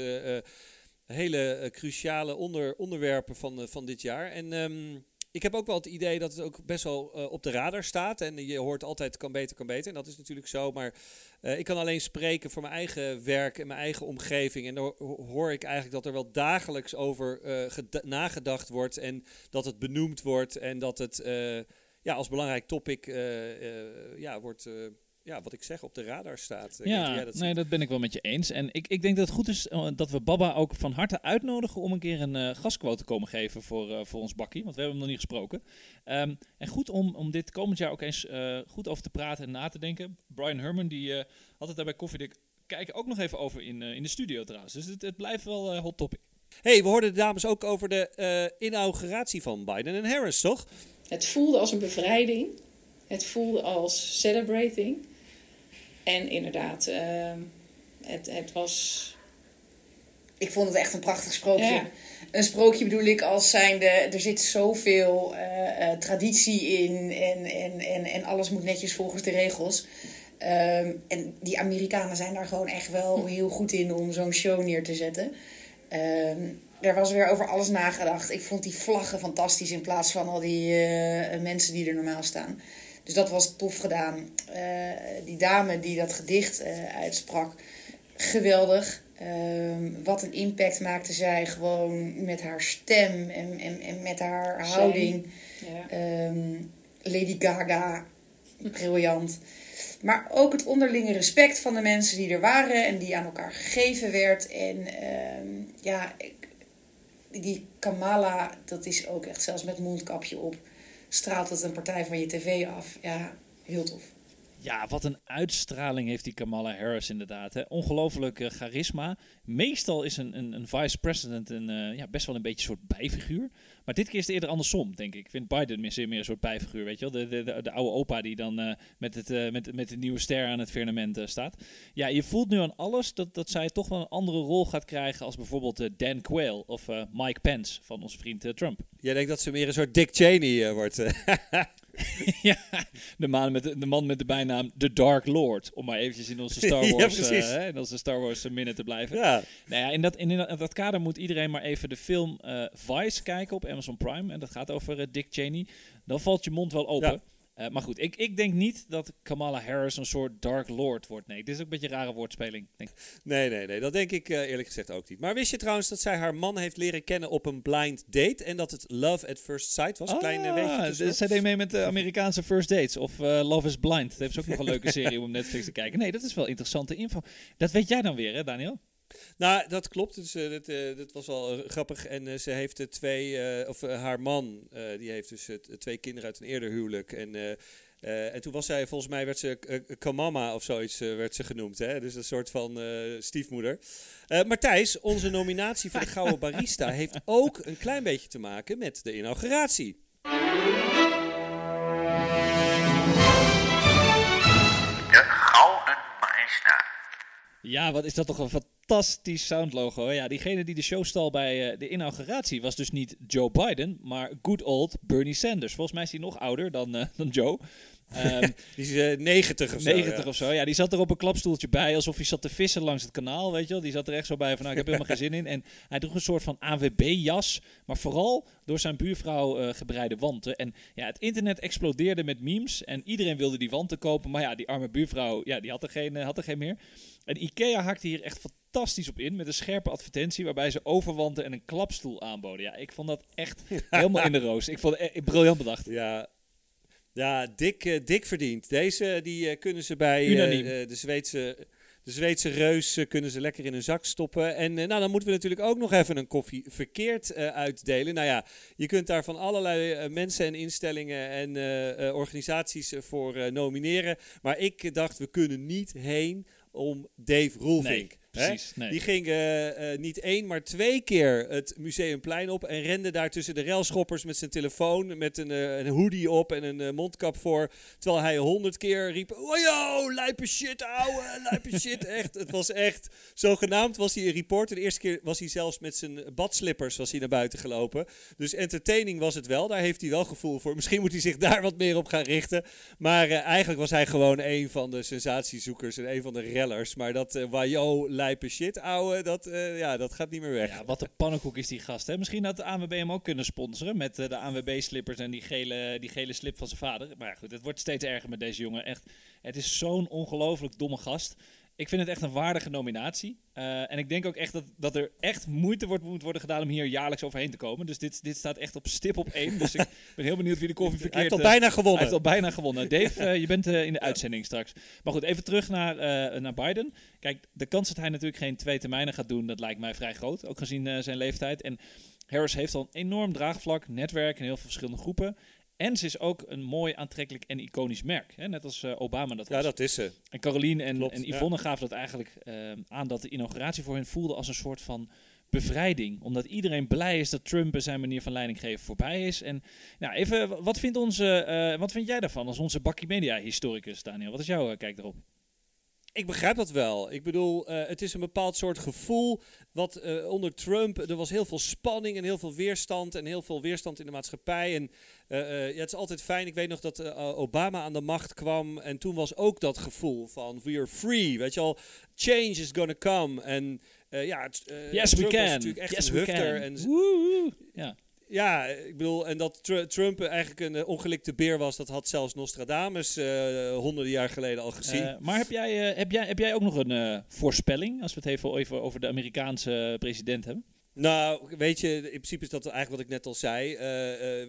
hele cruciale onder, onderwerpen van, van dit jaar. En. Um, ik heb ook wel het idee dat het ook best wel op de radar staat. En je hoort altijd kan beter, kan beter. En dat is natuurlijk zo. Maar ik kan alleen spreken voor mijn eigen werk en mijn eigen omgeving. En dan hoor ik eigenlijk dat er wel dagelijks over nagedacht wordt. En dat het benoemd wordt. En dat het ja, als belangrijk topic ja, wordt ja, wat ik zeg, op de radar staat. Ja, dat nee, dat ben ik wel met je eens. En ik, ik denk dat het goed is uh, dat we Baba ook van harte uitnodigen om een keer een uh, gastquote te komen geven voor, uh, voor ons bakkie, want we hebben hem nog niet gesproken. Um, en goed om, om dit komend jaar ook eens goed over te praten en na te denken. Brian Herman, die had het daar bij Koffiedik kijken ook nog even over in, in de studio trouwens. Dus het, het blijft wel hot topic. hey, we hoorden de dames ook over de inauguratie van Biden en Harris, toch? Het voelde als een bevrijding. Het voelde als celebrating. En inderdaad, uh, het, het was. Ik vond het echt een prachtig sprookje. Ja. Een sprookje bedoel ik als zijnde, er zit zoveel uh, traditie in en, en, en, en alles moet netjes volgens de regels. Um, en die Amerikanen zijn daar gewoon echt wel heel goed in om zo'n show neer te zetten. Um, er was weer over alles nagedacht. Ik vond die vlaggen fantastisch in plaats van al die uh, mensen die er normaal staan. Dus dat was tof gedaan. Uh, die dame die dat gedicht uh, uitsprak, geweldig. Uh, wat een impact maakte zij gewoon met haar stem en, en, en met haar houding. Ja. Um, Lady Gaga, briljant. Maar ook het onderlinge respect van de mensen die er waren en die aan elkaar gegeven werd. En um, ja, ik, die Kamala, dat is ook echt zelfs met mondkapje op straalt het een partij van je tv af. Ja, heel tof. Ja, wat een uitstraling heeft die Kamala Harris inderdaad. Hè. Ongelooflijk eh, charisma. Meestal is een, een, een vice-president een, eh, ja, best wel een beetje een soort bijfiguur. Maar dit keer is het eerder andersom, denk ik. Ik vind Biden meer, meer een soort bijfiguur, weet je wel. De, de, de, de oude opa die dan eh, met, het, met, met de nieuwe ster aan het firmament staat. Ja, je voelt nu aan alles dat, dat zij toch wel een andere rol gaat krijgen als bijvoorbeeld Dan Quayle of Mike Pence van onze vriend Trump. Jij denkt dat ze meer een soort Dick Cheney wordt. ja, de man, met de, de man met de bijnaam The Dark Lord. Om maar eventjes in onze Star Ja, Wars, precies. eh, in onze Star Wars eh, minute te blijven. ja. Nou ja, in dat, in, in dat kader moet iedereen maar even de film eh, Vice kijken op Amazon Prime. En dat gaat over Dick Cheney. Dan valt je mond wel open. Ja. Eh, maar goed, ik, ik denk niet dat Kamala Harris een soort Dark Lord wordt. Nee, dit is ook een beetje een rare woordspeling. Denk. ik. Nee, nee, nee. Dat denk ik eh, eerlijk gezegd ook niet. Maar wist je trouwens dat zij haar man heeft leren kennen op een blind date? En dat het Love at First Sight was? Klein uh, Ah, d- zij deed mee met de Amerikaanse First Dates. Of eh, Love is Blind. Dat heeft ze ook nog een leuke serie om op Netflix te kijken. Nee, dat is wel interessante info. Dat weet jij dan weer, hè, Daniel? Nou, dat klopt. Dus, eh, dat, eh, dat was wel eh, grappig. En ze heeft twee, of haar man, die heeft dus twee kinderen uit een eerder huwelijk. En, en toen was zij, volgens mij werd ze Kamama of zoiets werd ze genoemd. Hè? Dus een soort van stiefmoeder. Eh Martijs, onze nominatie voor de Gouden Barista heeft ook een klein beetje te maken met de inauguratie. Ja, wat is dat toch een fantastisch soundlogo. Ja, diegene die de show stal bij eh, de inauguratie was dus niet Joe Biden, maar good old Bernie Sanders. Volgens mij is hij nog ouder dan, eh, dan Joe. Ehm, Die is eh, 90 of zo. 90 ja. of zo. Ja, die zat er op een klapstoeltje bij, alsof hij zat te vissen langs het kanaal, weet je wel. Die zat er echt zo bij van, nou, ik heb helemaal geen zin in. En hij droeg een soort van AWB-jas, maar vooral door zijn buurvrouw eh gebreide wanten. En ja, het internet explodeerde met memes en iedereen wilde die wanten kopen. Maar ja, die arme buurvrouw, ja, die had er geen, eh, had er geen meer. En Ikea hakte hier echt fantastisch op in, met een scherpe advertentie waarbij ze overwanten en een klapstoel aanboden. Ja, ik vond dat echt helemaal in de roos. Ik vond het e- briljant bedacht. Ja, ja dik, eh, dik verdiend. Deze die, eh, kunnen ze bij eh, de, Zweedse, de Zweedse reus kunnen ze lekker in hun zak stoppen. En nou, dan moeten we natuurlijk ook nog even een koffie verkeerd uitdelen. Nou ja, je kunt daar van allerlei mensen en instellingen en organisaties voor nomineren. Maar ik dacht, we kunnen niet heen om Dave Roelvink. Nee? Precies. Nee. Die ging eh, eh, niet één, maar twee keer het Museumplein op en rende daar tussen de railschoppers met zijn telefoon, met een, eh, een hoodie op en een mondkap voor. Terwijl hij honderd keer riep, oh yo, lijpe shit, ouwe, lijpe shit. Echt, het was echt, zogenaamd was hij een reporter. De eerste keer was hij zelfs met zijn badslippers was hij naar buiten gelopen. Dus entertaining was het wel, daar heeft hij wel gevoel voor. Misschien moet hij zich daar wat meer op gaan richten. Maar eigenlijk was hij gewoon een van de sensatiezoekers en een van de rellers. Maar dat wajo, lijpe shit, ouwe, dat, eh, ja, dat gaat niet meer weg. Ja, wat een pannenkoek is die gast. Hè? Misschien had de ANWB hem ook kunnen sponsoren met eh, de ANWB-slippers en die gele, die gele slip van zijn vader. Maar goed, het wordt steeds erger met deze jongen. Echt, het is zo'n ongelooflijk domme gast. Ik vind het echt een waardige nominatie. Eh, en ik denk ook echt dat, dat er echt moeite wordt, moet worden gedaan om hier jaarlijks overheen te komen. Dus dit, dit staat echt op stip op één. Dus ik ben heel benieuwd wie de koffie hij verkeerd... heeft al eh, bijna gewonnen. hij heeft al bijna gewonnen. Dave, eh, je bent in de uitzending straks. Maar goed, even terug naar, naar Biden. Kijk, de kans dat hij natuurlijk geen twee termijnen gaat doen, dat lijkt mij vrij groot. Ook gezien zijn leeftijd. En Harris heeft al een enorm draagvlak, netwerk in heel veel verschillende groepen. En ze is ook een mooi, aantrekkelijk en iconisch merk. Hè? Net als eh, Obama dat was. Ja, dat is ze. En Caroline en, Klopt, en ja. Yvonne gaven dat eigenlijk eh, aan dat de inauguratie voor hen voelde als een soort van bevrijding. Omdat iedereen blij is dat Trump en zijn manier van leiding geven voorbij is. En nou, even, wat, vindt onze, eh, wat vind jij daarvan als onze Bakkie Media historicus, Daniel? Wat is jouw kijk erop? Ik begrijp dat wel. Ik bedoel, eh, het is een bepaald soort gevoel. Wat eh, onder Trump, er was heel veel spanning en heel veel weerstand. En heel veel weerstand in de maatschappij. En eh, ja, het is altijd fijn. Ik weet nog dat Obama aan de macht kwam. En toen was ook dat gevoel van we are free. Weet je al, change is gonna come. En ja, het, Yes, we Trump was can. natuurlijk echt yes, een we hufter. can. En z- Woehoe. Ja. Ja, ik bedoel, en dat Tr- Trump eigenlijk een eh, ongelikte beer was, dat had zelfs Nostradamus eh, honderden jaar geleden al gezien. Eh, maar heb jij, heb, jij, heb jij ook nog een voorspelling, als we het even, even over de Amerikaanse president hebben? Nou, weet je, in principe is dat eigenlijk wat ik net al zei.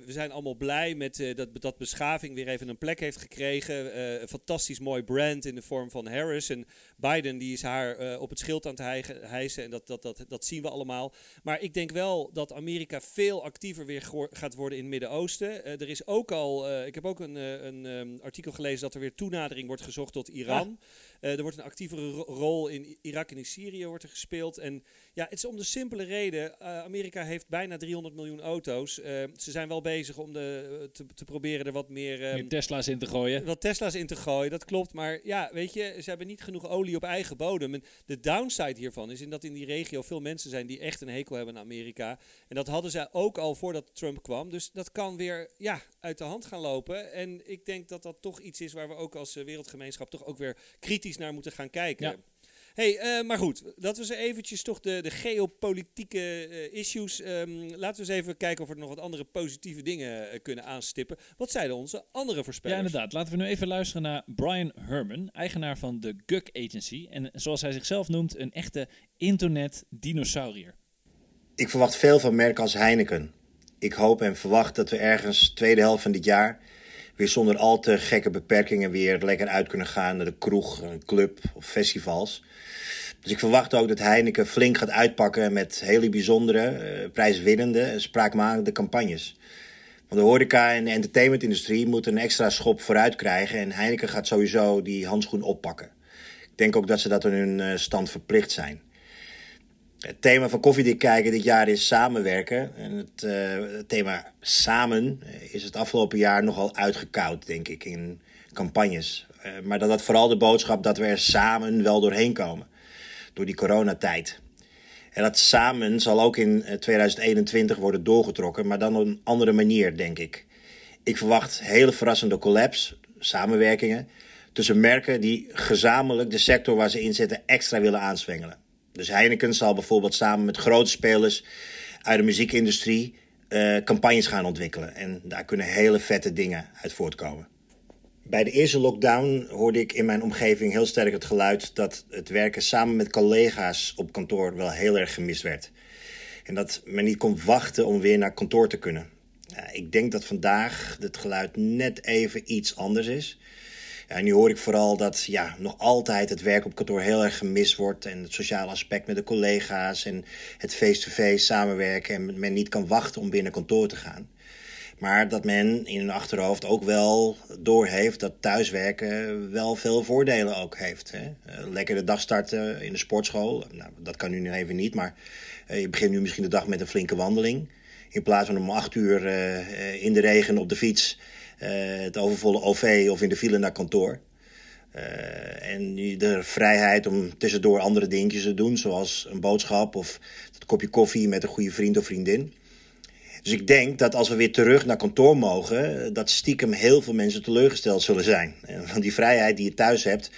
We zijn allemaal blij met dat, dat beschaving weer even een plek heeft gekregen. Een fantastisch mooi brand in de vorm van Harris. En Biden die is haar eh, op het schild aan het hijsen. En dat, dat, dat, dat zien we allemaal. Maar ik denk wel dat Amerika veel actiever weer gaat worden in het Midden-Oosten. Eh, er is ook al, eh, ik heb ook een, een ehm, artikel gelezen dat er weer toenadering wordt gezocht tot Iran. Er wordt een actievere ro- rol in Irak en in Syrië wordt er gespeeld. En ja, het is om de simpele reden. Amerika heeft bijna 300 miljoen auto's. Ze zijn wel bezig om de, te, te proberen er wat meer, ehm, Meer Tesla's in te gooien. wat Tesla's in te gooien. Dat klopt. Maar ja, weet je, ze hebben niet genoeg olie op eigen bodem. En de downside hiervan is in dat in die regio veel mensen zijn die echt een hekel hebben aan Amerika. En dat hadden zij ook al voordat Trump kwam. Dus dat kan weer ja, uit de hand gaan lopen. En ik denk dat dat toch iets is waar we ook als eh, wereldgemeenschap toch ook weer kritisch naar moeten gaan kijken. Hey, eh, maar goed, dat was eventjes toch de, de geopolitieke eh, issues. Ehm, laten we eens even kijken of we er nog wat andere positieve dingen eh, kunnen aanstippen. Wat zeiden onze andere Ja, voorspellers? inderdaad. Laten we nu even luisteren naar Brian Herman, eigenaar van de Guk Agency. En zoals hij zichzelf noemt, een echte internet-dinosaurier. Ik verwacht veel van merken als Heineken. Ik hoop en verwacht dat we ergens tweede helft van dit jaar zonder al te gekke beperkingen weer lekker uit kunnen gaan naar de kroeg, een club of festivals. Dus ik verwacht ook dat Heineken flink gaat uitpakken met hele bijzondere, eh, prijswinnende en spraakmakende campagnes. Want de horeca en de entertainmentindustrie moeten een extra schop vooruit krijgen en Heineken gaat sowieso die handschoen oppakken. Ik denk ook dat ze dat aan hun eh, stand verplicht zijn. Het thema van Koffiedik kijken dit jaar is samenwerken. En het, eh, thema samen eh, is het afgelopen jaar nogal uitgekoud, denk ik, in campagnes. Eh, maar dat dat vooral de boodschap dat we er samen wel doorheen komen. Door die coronatijd. En dat samen zal ook in eh, 2021 worden doorgetrokken, maar dan op een andere manier, denk ik. Ik verwacht hele verrassende collabs, samenwerkingen, tussen merken die gezamenlijk de sector waar ze in zitten extra willen aanswengelen. Dus Heineken zal bijvoorbeeld samen met grote spelers uit de muziekindustrie eh, campagnes gaan ontwikkelen. En daar kunnen hele vette dingen uit voortkomen. Bij de eerste lockdown hoorde ik in mijn omgeving heel sterk het geluid dat het werken samen met collega's op kantoor wel heel erg gemist werd. En dat men niet kon wachten om weer naar kantoor te kunnen. Ik denk dat vandaag het geluid net even iets anders is. Ja, nu hoor ik vooral dat ja, nog altijd het werk op kantoor heel erg gemist wordt. En het sociale aspect met de collega's en het face-to-face samenwerken. En men niet kan wachten om naar kantoor te gaan. Maar dat men in hun achterhoofd ook wel doorheeft dat thuiswerken wel veel voordelen ook heeft. Hè? Eh, lekker de dag starten in de sportschool. Nou, dat kan nu even niet, maar eh, je begint nu misschien de dag met een flinke wandeling. In plaats van om acht uur eh, in de regen op de fiets, het overvolle OV of in de file naar kantoor. Eh, en de vrijheid om tussendoor andere dingetjes te doen, zoals een boodschap of dat kopje koffie met een goede vriend of vriendin. Dus ik denk dat als we weer terug naar kantoor mogen, dat stiekem heel veel mensen teleurgesteld zullen zijn. En van die vrijheid die je thuis hebt,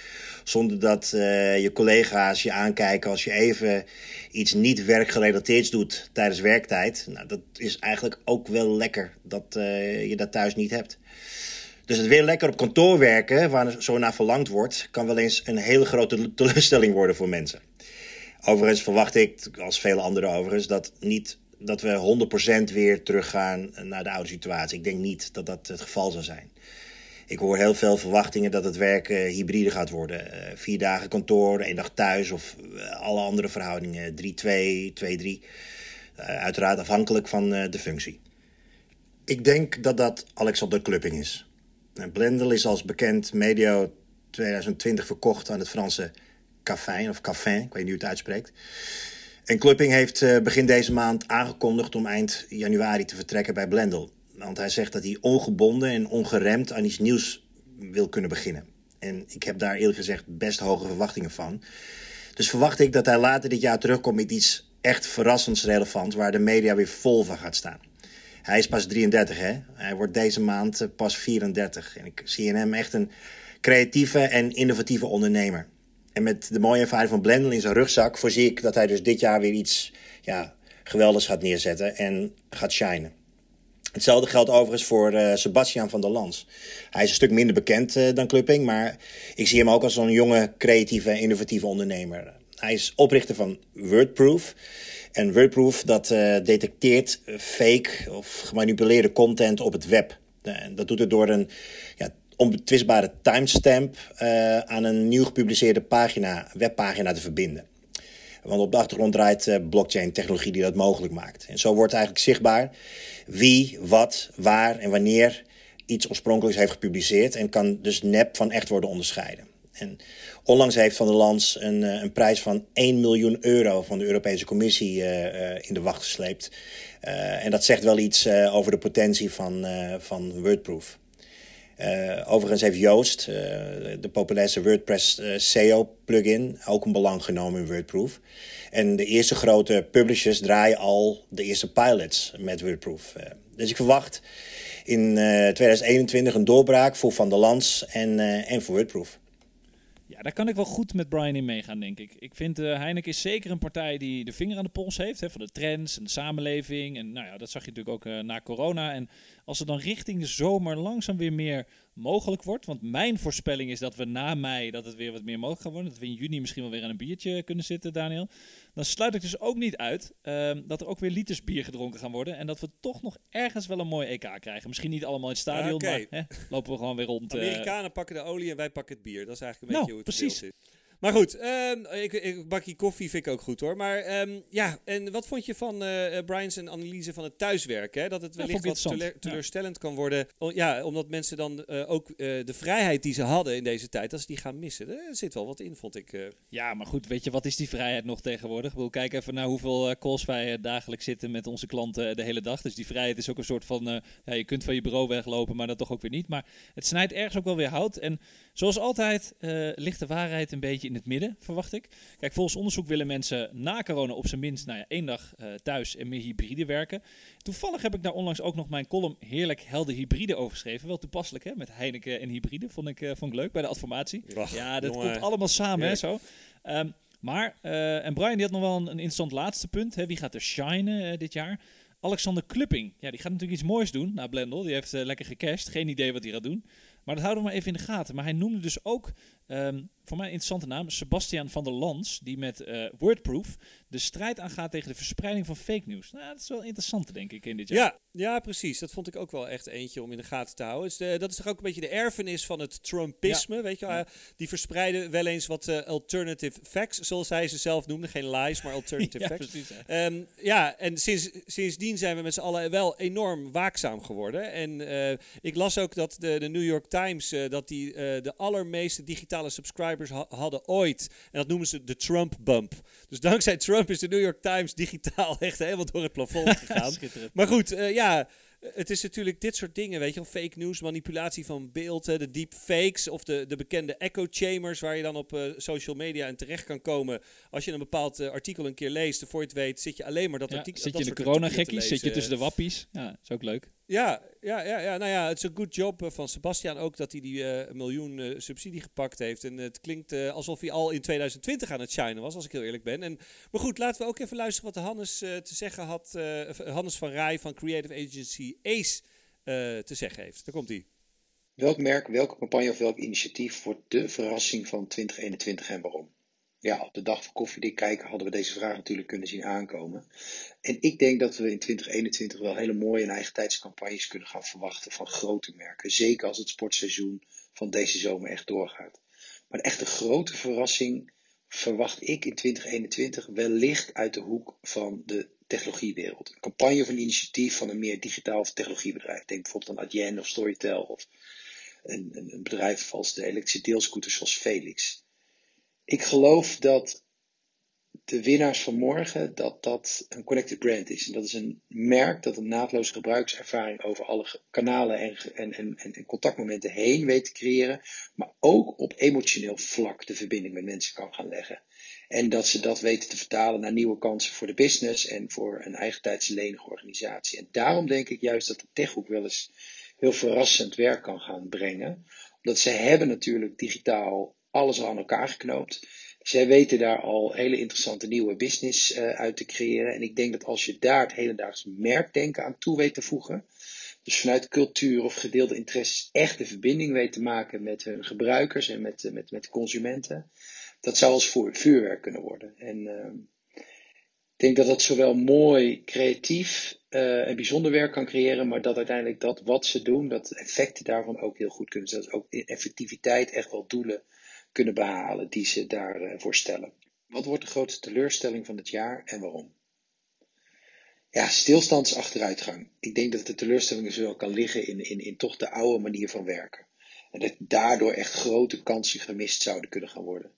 zonder dat uh, je collega's je aankijken als je even iets niet werkgerelateerds doet tijdens werktijd. Nou, dat is eigenlijk ook wel lekker dat uh, je dat thuis niet hebt. Dus het weer lekker op kantoor werken, waar zo naar verlangd wordt, kan wel eens een hele grote teleurstelling worden voor mensen. Overigens verwacht ik, als vele anderen overigens, dat niet dat we 100% weer teruggaan naar de oude situatie. Ik denk niet dat dat het geval zal zijn. Ik hoor heel veel verwachtingen dat het werken hybride gaat worden. Uh, vier dagen kantoor, één dag thuis of uh, alle andere verhoudingen. 3-2, 2-3. Uh, uiteraard afhankelijk van de functie. Ik denk dat dat Alexander Klupping is. Blendel is als bekend medio 2020 verkocht aan het Franse Café, of Café, ik weet niet hoe het uitspreekt. En Klupping heeft uh, begin deze maand aangekondigd om eind januari te vertrekken bij Blendel. Want hij zegt dat hij ongebonden en ongeremd aan iets nieuws wil kunnen beginnen. En ik heb daar eerlijk gezegd best hoge verwachtingen van. Dus verwacht ik dat hij later dit jaar terugkomt met iets echt verrassends relevant... waar de media weer vol van gaat staan. Hij is pas 33, hè? Hij wordt deze maand uh, pas 34. En ik zie in hem echt een creatieve en innovatieve ondernemer. En met de mooie ervaring van Blendel in zijn rugzak voorzie ik dat hij dus dit jaar weer iets ja, geweldigs gaat neerzetten en gaat shinen. Hetzelfde geldt overigens voor uh, Sebastian van der Lans. Hij is een stuk minder bekend uh, dan Klupping, maar ik zie hem ook als een jonge, creatieve innovatieve ondernemer. Hij is oprichter van Wordproof En Wordproof dat eh, detecteert fake of gemanipuleerde content op het web. En dat doet het door een ja, onbetwistbare timestamp eh, aan een nieuw gepubliceerde pagina, webpagina te verbinden. Want op de achtergrond draait blockchain-technologie die dat mogelijk maakt. En zo wordt eigenlijk zichtbaar wie, wat, waar en wanneer iets oorspronkelijks heeft gepubliceerd. En kan dus nep van echt worden onderscheiden. En onlangs heeft Van der Lans een, uh, een prijs van 1 miljoen euro van de Europese Commissie uh, in de wacht gesleept. en dat zegt wel iets over de potentie van, van Wordproof. Overigens heeft Joost, de populairste WordPress uh, SEO plugin, ook een belang genomen in Wordproof. En de eerste grote publishers draaien al de eerste pilots met Wordproof. dus ik verwacht in 2021 een doorbraak voor Van der Lans en, en voor Wordproof. Ja, daar kan ik wel goed met Brian in meegaan, denk ik. Ik vind uh, Heineken is zeker een partij die de vinger aan de pols heeft. Hè, van de trends en de samenleving. En nou ja, dat zag je natuurlijk ook uh, na corona. En als er dan richting de zomer langzaam weer meer mogelijk wordt. Want mijn voorspelling is dat we na mei dat het weer wat meer mogelijk gaat worden. Dat we in juni misschien wel weer aan een biertje kunnen zitten, Daniel. Dan sluit ik dus ook niet uit uh, dat er ook weer liters bier gedronken gaan worden. En dat we toch nog ergens wel een mooi EK krijgen. Misschien niet allemaal in het stadion, okay. maar hè, lopen we gewoon weer rond. Amerikanen pakken de olie en wij pakken het bier. Dat is eigenlijk een nou, beetje hoe het precies. is. Maar goed, um, ik, ik, bakje koffie vind ik ook goed hoor. Maar um, ja, en wat vond je van uh, Brian's analyse van het thuiswerken? Hè? Dat het wellicht ja, wat tele teleurstellend ja. kan worden. O, ja, omdat mensen dan uh, ook uh, de vrijheid die ze hadden in deze tijd, dat ze die gaan missen. Er zit wel wat in, vond ik. Ja, maar goed, weet je, wat is die vrijheid nog tegenwoordig? Ik wil kijk even naar hoeveel calls wij dagelijks zitten met onze klanten de hele dag. Dus die vrijheid is ook een soort van, ja, je kunt van je bureau weglopen, maar dat toch ook weer niet. Maar het snijdt ergens ook wel weer hout. En zoals altijd ligt de waarheid een beetje in het midden, verwacht ik. Kijk, volgens onderzoek willen mensen na corona op zijn minst nou ja, één dag uh, thuis en meer hybride werken. Toevallig heb ik daar onlangs ook nog mijn column Heerlijk Helder Hybride over geschreven. Wel toepasselijk, hè? Met Heineken en hybride. Vond ik, uh, vond ik leuk bij de adformatie. Ach, ja, dat jongen. komt allemaal samen, hè, zo. Um, maar, en Brian die had nog wel een, een interessant laatste punt. Hè? Wie gaat er shinen dit jaar? Alexander Klupping. Ja, die gaat natuurlijk iets moois doen na Blendel. Die heeft lekker gecashed. Geen idee wat hij gaat doen. Maar dat houden we maar even in de gaten. Maar hij noemde dus ook, um, voor mij een interessante naam, Sebastian van der Lans, die met uh, Wordproof de strijd aangaat tegen de verspreiding van fake news. Nou, dat is wel interessant, denk ik, in dit jaar. Ja, ja, precies. Dat vond ik ook wel echt eentje om in de gaten te houden. Dus de, dat is toch ook een beetje de erfenis van het Trumpisme, ja. weet je wel. Ja. Die verspreiden wel eens wat uh, alternative facts, zoals hij ze zelf noemde. Geen lies, maar alternative ja, facts. Precies, ja. Um, ja, en sinds, sindsdien zijn we met z'n allen wel enorm waakzaam geworden. En ik las ook dat de, de New York Times, dat die de allermeeste digitale subscribers ha hadden ooit. En dat noemen ze de Trump bump. Dus dankzij Trump is de New York Times digitaal echt helemaal door het plafond gegaan. maar goed, uh, ja, het is natuurlijk dit soort dingen, weet je wel. Fake news, manipulatie van beelden, de deepfakes of de, de bekende echo chambers... waar je dan op uh, social media in terecht kan komen. Als je een bepaald uh, artikel een keer leest, voor je het weet, zit je alleen maar dat ja, artikel... Zit dat je in de coronagekkies, zit je tussen de wappies. Ja, is ook leuk. Ja, ja, ja, ja, nou ja, het is een good job van Sebastian ook dat hij die uh, miljoen uh, subsidie gepakt heeft. En het klinkt alsof hij al in 2020 aan het shinen was, als ik heel eerlijk ben. En, maar goed, laten we ook even luisteren wat Hannes te zeggen had. Hannes van Rij van Creative Agency ACE te zeggen heeft. Daar komt hij. Welk merk, welke campagne of welk initiatief wordt de verrassing van 2021 en waarom? Ja, op de dag van koffiedik kijken hadden we deze vraag natuurlijk kunnen zien aankomen. En ik denk dat we in 2021 wel hele mooie en eigen campagnes kunnen gaan verwachten van grote merken. Zeker als het sportseizoen van deze zomer echt doorgaat. Maar de echte grote verrassing verwacht ik in 2021 wellicht uit de hoek van de technologiewereld. Een campagne of een initiatief van een meer digitaal of technologiebedrijf. Denk bijvoorbeeld aan Adyen of Storytel of een, een, een bedrijf als de elektrische deelscooters zoals Felix. Ik geloof dat de winnaars van morgen, dat dat een connected brand is. En dat is een merk dat een naadloze gebruikservaring over alle kanalen en, en, en, en contactmomenten heen weet te creëren. Maar ook op emotioneel vlak de verbinding met mensen kan gaan leggen. En dat ze dat weten te vertalen naar nieuwe kansen voor de business en voor een eigentijdse lenige organisatie. En daarom denk ik juist dat de techhoek wel eens heel verrassend werk kan gaan brengen. Omdat ze hebben natuurlijk digitaal alles al aan elkaar geknoopt. Zij weten daar al hele interessante nieuwe business uh, uit te creëren. En ik denk dat als je daar het hedendaags merkdenken aan toe weet te voegen. Dus vanuit cultuur of gedeelde interesses echt de verbinding weet te maken met hun gebruikers en met, met, met consumenten. Dat zou als vuurwerk kunnen worden. En uh, ik denk dat dat zowel mooi, creatief eh, en bijzonder werk kan creëren, maar dat uiteindelijk dat wat ze doen, dat de effecten daarvan ook heel goed kunnen zijn. Dat ze ook in effectiviteit echt wel doelen kunnen behalen die ze daarvoor stellen. Wat wordt de grootste teleurstelling van het jaar en waarom? Ja, stilstandsachteruitgang. Ik denk dat de teleurstelling zowel kan liggen in, in, in toch de oude manier van werken. En dat daardoor echt grote kansen gemist zouden kunnen gaan worden.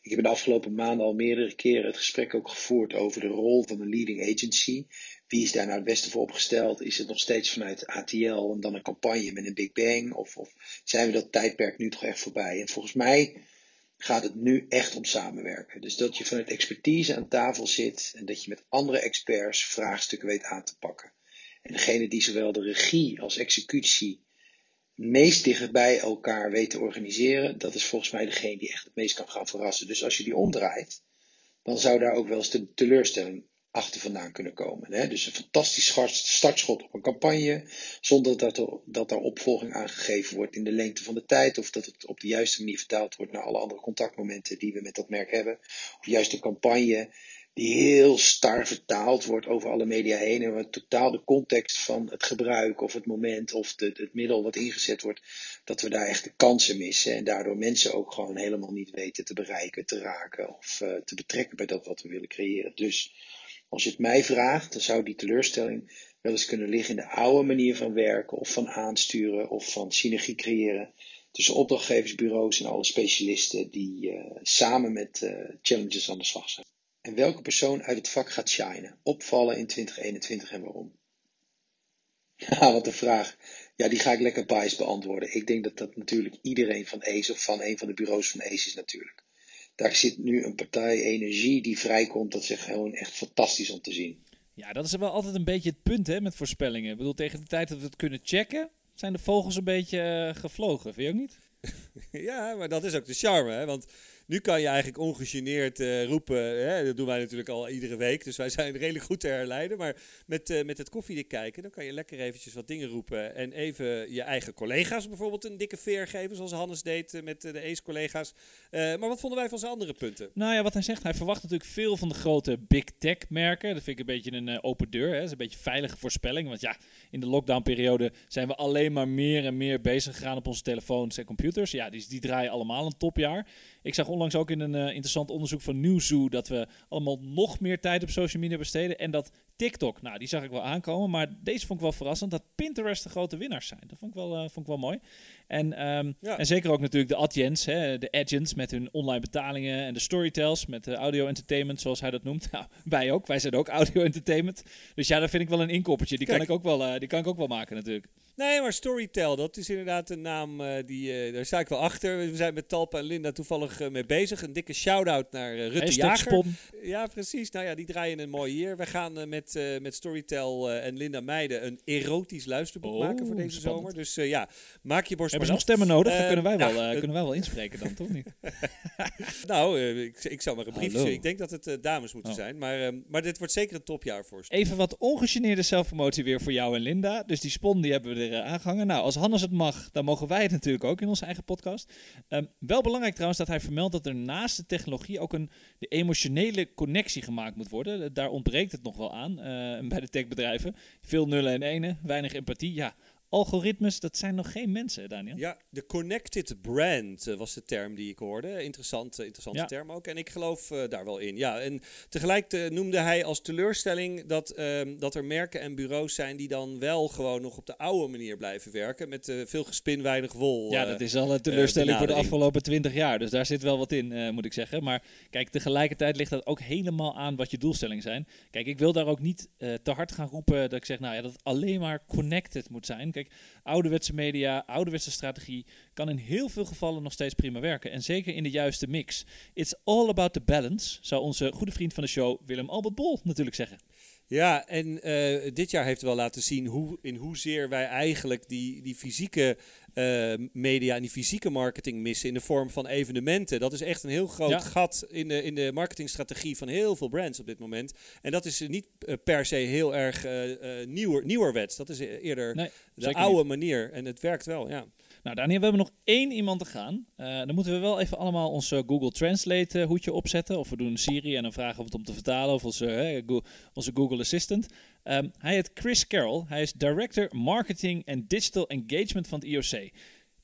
Ik heb in de afgelopen maanden al meerdere keren het gesprek ook gevoerd over de rol van een leading agency. Wie is daar nou het beste voor opgesteld? Is het nog steeds vanuit ATL en dan een campagne met een Big Bang? Of, of zijn we dat tijdperk nu toch echt voorbij? En volgens mij gaat het nu echt om samenwerken. Dus dat je vanuit expertise aan tafel zit en dat je met andere experts vraagstukken weet aan te pakken. En degene die zowel de regie als executie meest dicht bij elkaar weet te organiseren, dat is volgens mij degene die echt het meest kan gaan verrassen. Dus als je die omdraait, dan zou daar ook wel eens de teleurstelling achter vandaan kunnen komen. Hè? Dus een fantastisch startschot op een campagne, zonder dat er, dat er opvolging aangegeven wordt in de lengte van de tijd, of dat het op de juiste manier vertaald wordt naar alle andere contactmomenten die we met dat merk hebben. Of juist een campagne die heel star vertaald wordt over alle media heen en waar totaal de context van het gebruik of het moment of de, het middel wat ingezet wordt, dat we daar echt de kansen missen en daardoor mensen ook gewoon helemaal niet weten te bereiken, te raken of uh, te betrekken bij dat wat we willen creëren. Dus als je het mij vraagt, dan zou die teleurstelling wel eens kunnen liggen in de oude manier van werken of van aansturen of van synergie creëren tussen opdrachtgeversbureaus en alle specialisten die uh, samen met uh, challenges aan de slag zijn. En welke persoon uit het vak gaat shinen, opvallen in 2021 en waarom? Ja, wat een vraag. Ja, die ga ik lekker biased beantwoorden. Ik denk dat dat natuurlijk iedereen van ACE of van een van de bureaus van ACE is natuurlijk. Daar zit nu een partij energie die vrijkomt. Dat is gewoon echt fantastisch om te zien. Ja, dat is wel altijd een beetje het punt hè, met voorspellingen. Ik bedoel, tegen de tijd dat we het kunnen checken, zijn de vogels een beetje uh, gevlogen. Vind je ook niet? ja, maar dat is ook de charme. Hè? Want nu kan je eigenlijk ongegeneerd uh, roepen. Hè? Dat doen wij natuurlijk al iedere week. Dus wij zijn redelijk goed te herleiden. Maar met, uh, met het koffiedik kijken, dan kan je lekker eventjes wat dingen roepen. En even je eigen collega's bijvoorbeeld een dikke veer geven. Zoals Hannes deed uh, met de ACE-collega's. maar wat vonden wij van zijn andere punten? Nou ja, wat hij zegt. Hij verwacht natuurlijk veel van de grote big tech merken. Dat vind ik een beetje een open deur. Hè? Dat is een beetje veilige voorspelling. Want ja, in de lockdown-periode zijn we alleen maar meer en meer bezig gegaan op onze telefoons en computers. Ja, die, die draaien allemaal een topjaar. Ik zag onlangs ook in een uh, interessant onderzoek van Newzoo dat we allemaal nog meer tijd op social media besteden. En dat TikTok, nou die zag ik wel aankomen, maar deze vond ik wel verrassend, dat Pinterest de grote winnaars zijn. Dat vond ik wel, uh, vond ik wel mooi. En, um, ja. en zeker ook natuurlijk de Adjens, hè, de agents met hun online betalingen en de storytells met de audio entertainment, zoals hij dat noemt. Nou, wij ook, wij zijn ook audio entertainment. Dus ja, dat vind ik wel een inkoppertje. Die, kan ik, ook wel, uh, die kan ik ook wel maken natuurlijk. Nee, maar Storytel, dat is inderdaad een naam uh, die, daar sta ik wel achter. We zijn met Talpa en Linda toevallig mee bezig. Een dikke shout-out naar Rutte Jager. Spon. Ja, precies. Nou ja, die draaien een mooi hier. We gaan met, met Storytel en Linda Meijden een erotisch luisterboek oh, maken voor deze spannend. zomer. Dus ja, maak je borst Hebben ze nog stemmen nodig? dan kunnen wij, wel, kunnen wij wel inspreken dan, toch niet? nou, ik, ik zou maar een briefje. Ik denk dat het dames moeten oh. zijn. Maar, maar dit wordt zeker een topjaar voor Even wat ongegeneerde zelfpromotie weer voor jou en Linda. Dus die spon die hebben we er aangehangen. Nou, als Hannes het mag, dan mogen wij het natuurlijk ook in onze eigen podcast. Um, wel belangrijk trouwens dat hij vermeldt dat er naast de technologie ook een de emotionele connectie gemaakt moet worden. Daar ontbreekt het nog wel aan uh, bij de techbedrijven. Veel nullen en enen, weinig empathie. Ja, algoritmes, dat zijn nog geen mensen, Daniel. Ja, de connected brand uh, was de term die ik hoorde. Uh, interessante ja. term ook. En ik geloof uh, daar wel in. Ja, en tegelijk noemde hij als teleurstelling dat, ehm, dat er merken en bureaus zijn die dan wel gewoon nog op de oude manier blijven werken. Met veel gespin, weinig wol. Ja, dat is al een teleurstelling voor de afgelopen twintig jaar. Dus daar zit wel wat in, moet ik zeggen. Maar kijk, tegelijkertijd ligt dat ook helemaal aan wat je doelstellingen zijn. Kijk, ik wil daar ook niet te hard gaan roepen dat ik zeg, nou ja, dat het alleen maar connected moet zijn. Kijk, ouderwetse media, ouderwetse strategie kan in heel veel gevallen nog steeds prima werken. En zeker in de juiste mix. It's all about the balance, zou onze goede vriend van de show Willem Albert Bol natuurlijk zeggen. Ja, en uh, dit jaar heeft wel laten zien hoe, in hoezeer wij eigenlijk die, die fysieke eh, media en die fysieke marketing missen in de vorm van evenementen. Dat is echt een heel groot Ja. gat in de, in de marketingstrategie van heel veel brands op dit moment. En dat is eh, niet eh, per se heel erg eh, eh, nieuwer, nieuwerwets. Dat is e- eerder Nee, de oude manier. En het werkt wel, ja. Nou, Daniel, we hebben nog één iemand te gaan. Eh, dan moeten we wel even allemaal ons eh, Google Translate eh, hoedje opzetten. Of we doen Siri en dan vragen we het om te vertalen. Of onze, Go- onze Google Assistant. Ehm, hij heet Chris Carroll. Hij is Director Marketing and Digital Engagement van het IOC.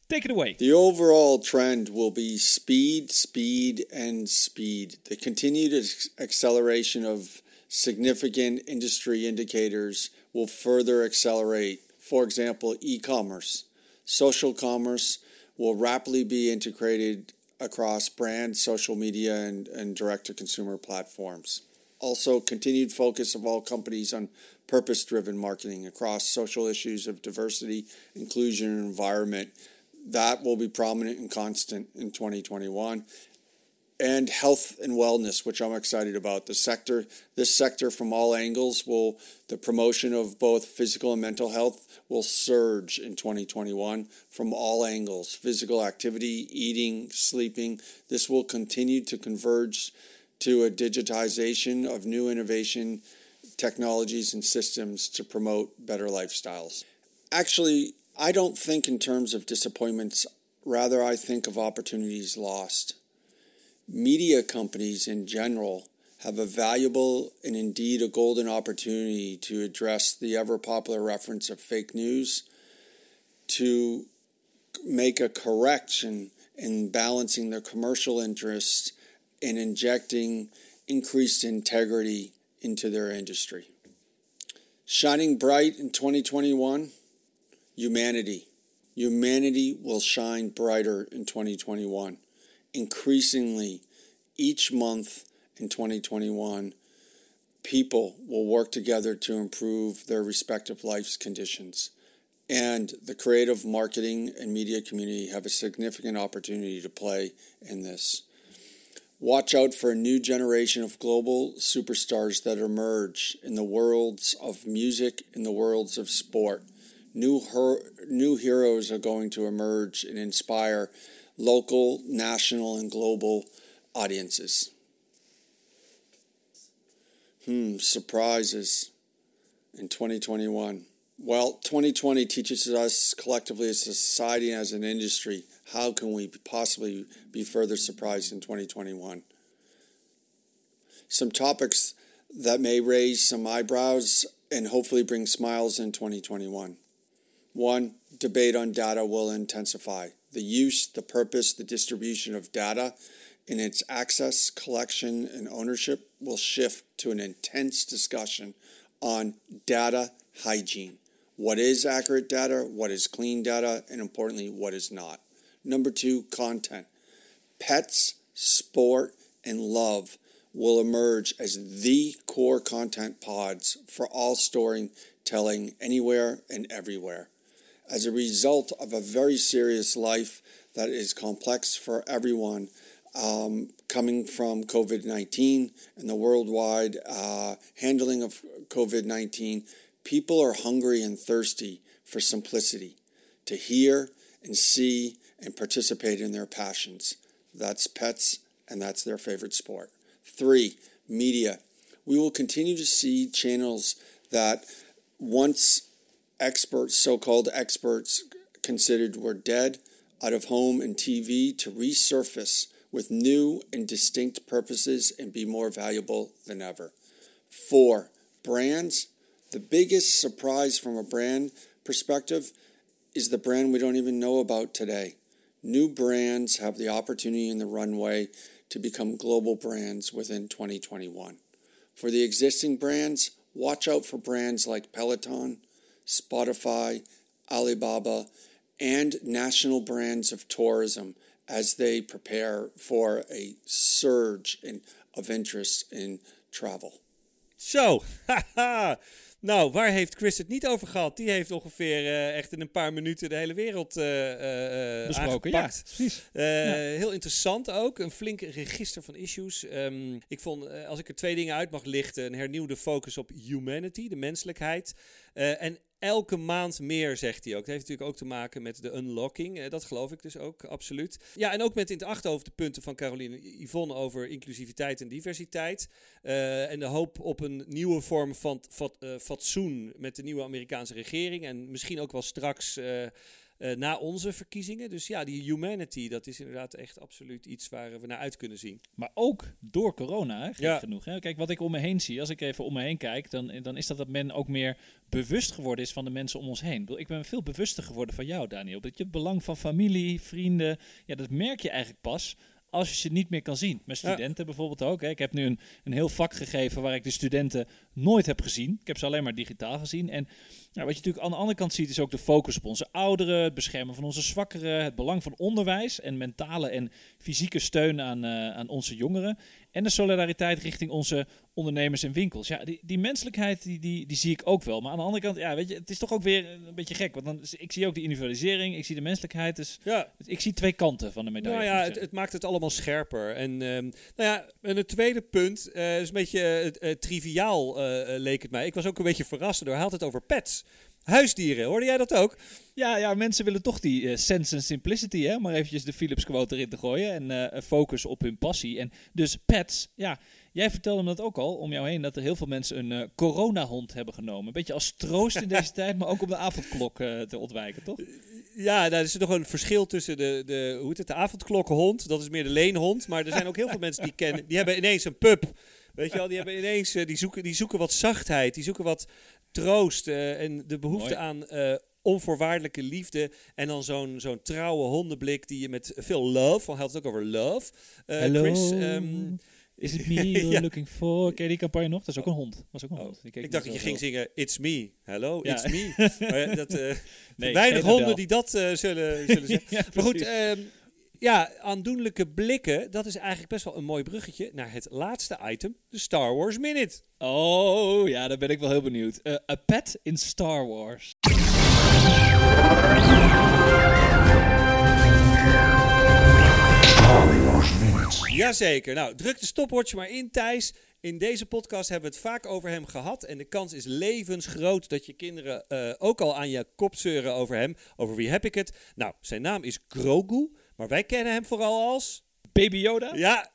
Take it away. The overall trend will be speed, speed, and speed. The continued acceleration of significant industry indicators will further accelerate. For example, e commerce. Social commerce will rapidly be integrated across brand, social media, and, and direct to consumer platforms. Also, continued focus of all companies on purpose driven marketing across social issues of diversity, inclusion, and environment that will be prominent and constant in 2021 and health and wellness which i'm excited about. The sector this sector from all angles will the promotion of both physical and mental health will surge in 2021 from all angles physical activity eating sleeping. This will continue to converge to a digitization of new innovation technologies and systems to promote better lifestyles. Actually I don't think in terms of disappointments, rather, I think of opportunities lost. Media companies in general have a valuable and indeed a golden opportunity to address the ever popular reference of fake news, to make a correction in balancing their commercial interests and injecting increased integrity into their industry. Shining bright in 2021 humanity. Humanity will shine brighter in 2021. Increasingly, each month in 2021, people will work together to improve their respective life's conditions. And the creative marketing and media community have a significant opportunity to play in this. Watch out for a new generation of global superstars that emerge in the worlds of music, in the worlds of sport new her- new heroes are going to emerge and inspire local, national, and global audiences. Hmm, surprises in 2021. Well, 2020 teaches us collectively as a society and as an industry how can we possibly be further surprised in 2021. Some topics that may raise some eyebrows and hopefully bring smiles in 2021. One, debate on data will intensify. The use, the purpose, the distribution of data and its access, collection, and ownership will shift to an intense discussion on data hygiene. What is accurate data? What is clean data? And importantly, what is not? Number two, content. Pets, sport, and love will emerge as the core content pods for all storing, telling anywhere and everywhere as a result of a very serious life that is complex for everyone um, coming from COVID 19 and the worldwide uh, handling of COVID 19, people are hungry and thirsty for simplicity to hear and see and participate in their passions. That's pets and that's their favorite sport. Three, media. We will continue to see channels that once experts, so called experts, considered were dead, out of home and TV to resurface with new and distinct purposes and be more valuable than ever. Four, brands. The biggest surprise from a brand perspective is the brand we don't even know about today. New brands have the opportunity in the runway to become global brands within 2021. For the existing brands, watch out for brands like Peloton, Spotify, Alibaba, and national brands of tourism as they prepare for a surge in, of interest in travel. Zo, haha. Nou, waar heeft Chris het niet over gehad? Die heeft ongeveer eh, echt in een paar minuten de hele wereld eh, eh, eh, Besproken, ja, precies. Eh, Ja. Heel interessant ook. Een flink register van issues. Ehm, ik vond, eh, als ik er twee dingen uit mag lichten, een hernieuwde focus op humanity, de menselijkheid. Eh, en elke maand meer, zegt hij ook. Dat heeft natuurlijk ook te maken met de unlocking. Dat geloof ik dus ook, absoluut. Ja, en ook met in het achterhoofd de punten van Caroline Yvonne over inclusiviteit en diversiteit. Eh, en de hoop op een nieuwe vorm van eh, fatsoen met de nieuwe Amerikaanse regering. En misschien ook wel straks eh, eh, na onze verkiezingen. Dus ja, die humanity, dat is inderdaad echt absoluut iets waar we naar uit kunnen zien. Maar ook door corona, hè, Ja. genoeg. Hè. Kijk, wat ik om me heen zie, als ik even om me heen kijk, dan, dan is dat dat men ook meer bewust geworden is van de mensen om ons heen. Ik ben veel bewuster geworden van jou, Daniel. Dat je het belang van familie, vrienden, ja, dat merk je eigenlijk pas als je ze niet meer kan zien. Mijn Ja. studenten bijvoorbeeld ook. Hè. Ik heb nu een, een heel vak gegeven waar ik de studenten nooit heb gezien. Ik heb ze alleen maar digitaal gezien. En nou, wat je natuurlijk aan de andere kant ziet, is ook de focus op onze ouderen, het beschermen van onze zwakkeren, het belang van onderwijs en mentale en fysieke steun aan, eh, aan onze jongeren. En de solidariteit richting onze ondernemers en winkels. Ja, die, die menselijkheid die, die, die zie ik ook wel. Maar aan de andere kant, ja, weet je, het is toch ook weer een beetje gek. Want dan, ik zie ook die individualisering, ik zie de menselijkheid. Dus Ja, ik zie twee kanten van de medaille. Nou ja, het, maakt het allemaal scherper. En, ehm, nou ja, en het tweede punt eh, is een beetje eh, triviaal, leek het mij. Ik was ook een beetje verrast door. Hij had het over pets. Huisdieren, hoorde jij dat ook? Ja, ja, mensen willen toch die eh, sense en simplicity, hè? maar eventjes de Philips quote erin te gooien en eh, focus op hun passie. En dus pets, ja, jij vertelde me dat ook al om jou heen, dat er heel veel mensen een eh coronahond hebben genomen. Een beetje als troost in deze tijd, maar ook om de avondklok eh, te ontwijken, toch? Ja, er is nog een verschil tussen de, de, hoe heet het, de avondklokkenhond. Dat is meer de leenhond. Maar er zijn ook heel veel mensen die kennen. Die hebben ineens een pup. Weet je wel, die hebben ineens, eh, die, zoeken, die zoeken wat zachtheid. Die zoeken wat troost. eh, en de behoefte Mooi. aan eh, onvoorwaardelijke liefde. En dan zo'n zo'n trouwe hondenblik die je met veel love. Want hij had het ook over love. Eh, Hello, Chris, ehm, is it me you're Ja. looking for? Ken je die campagne nog? Dat is ook een hond. Was ook een Oh, hond. Die keek ik dacht dat je ging zingen It's me. Hello, Ja. it's me. Maar ja, dat, eh, Nee, weinig honden die dat eh, zullen, zullen zeggen. Ja, Maar goed, precies. Ja, aandoenlijke blikken, dat is eigenlijk best wel een mooi bruggetje naar het laatste item, de Star Wars Minute. Oh, ja, daar ben ik wel heel benieuwd. Eh, a pet in Star Wars. Jazeker. Nou, druk de stopwatch maar in, Thijs. In deze podcast hebben we het vaak over hem gehad. En de kans is levensgroot dat je kinderen eh, ook al aan je kop zeuren over hem. Over wie heb ik het? Nou, zijn naam is Grogu. Maar wij kennen hem vooral als... Baby Yoda? Ja,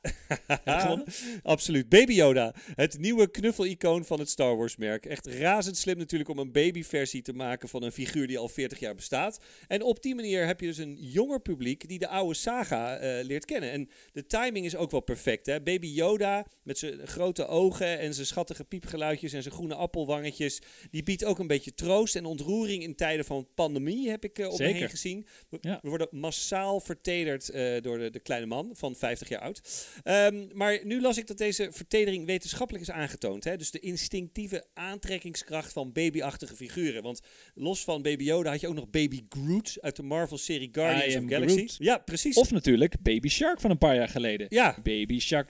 absoluut. Baby Yoda, het nieuwe knuffelicoon van het Star Wars merk. Echt razend slim natuurlijk om een babyversie te maken van een figuur die al 40 jaar bestaat. En op die manier heb je dus een jonger publiek die de oude saga eh, leert kennen. En de timing is ook wel perfect. Hè? Baby Yoda met zijn grote ogen en zijn schattige piepgeluidjes en zijn groene appelwangetjes. Die biedt ook een beetje troost en ontroering in tijden van pandemie, heb ik eh, om me heen gezien. We, Ja. we worden massaal vertederd eh, door de, de kleine man van 50 jaar oud. Ehm, maar nu las ik dat deze vertedering wetenschappelijk is aangetoond. Hè? Dus de instinctieve aantrekkingskracht van babyachtige figuren. Want los van Baby Yoda had je ook nog Baby Groot uit de Marvel-serie Guardians of Galaxy. Groot. Ja, precies. Of natuurlijk Baby Shark van een paar jaar geleden. ja, Baby Shark.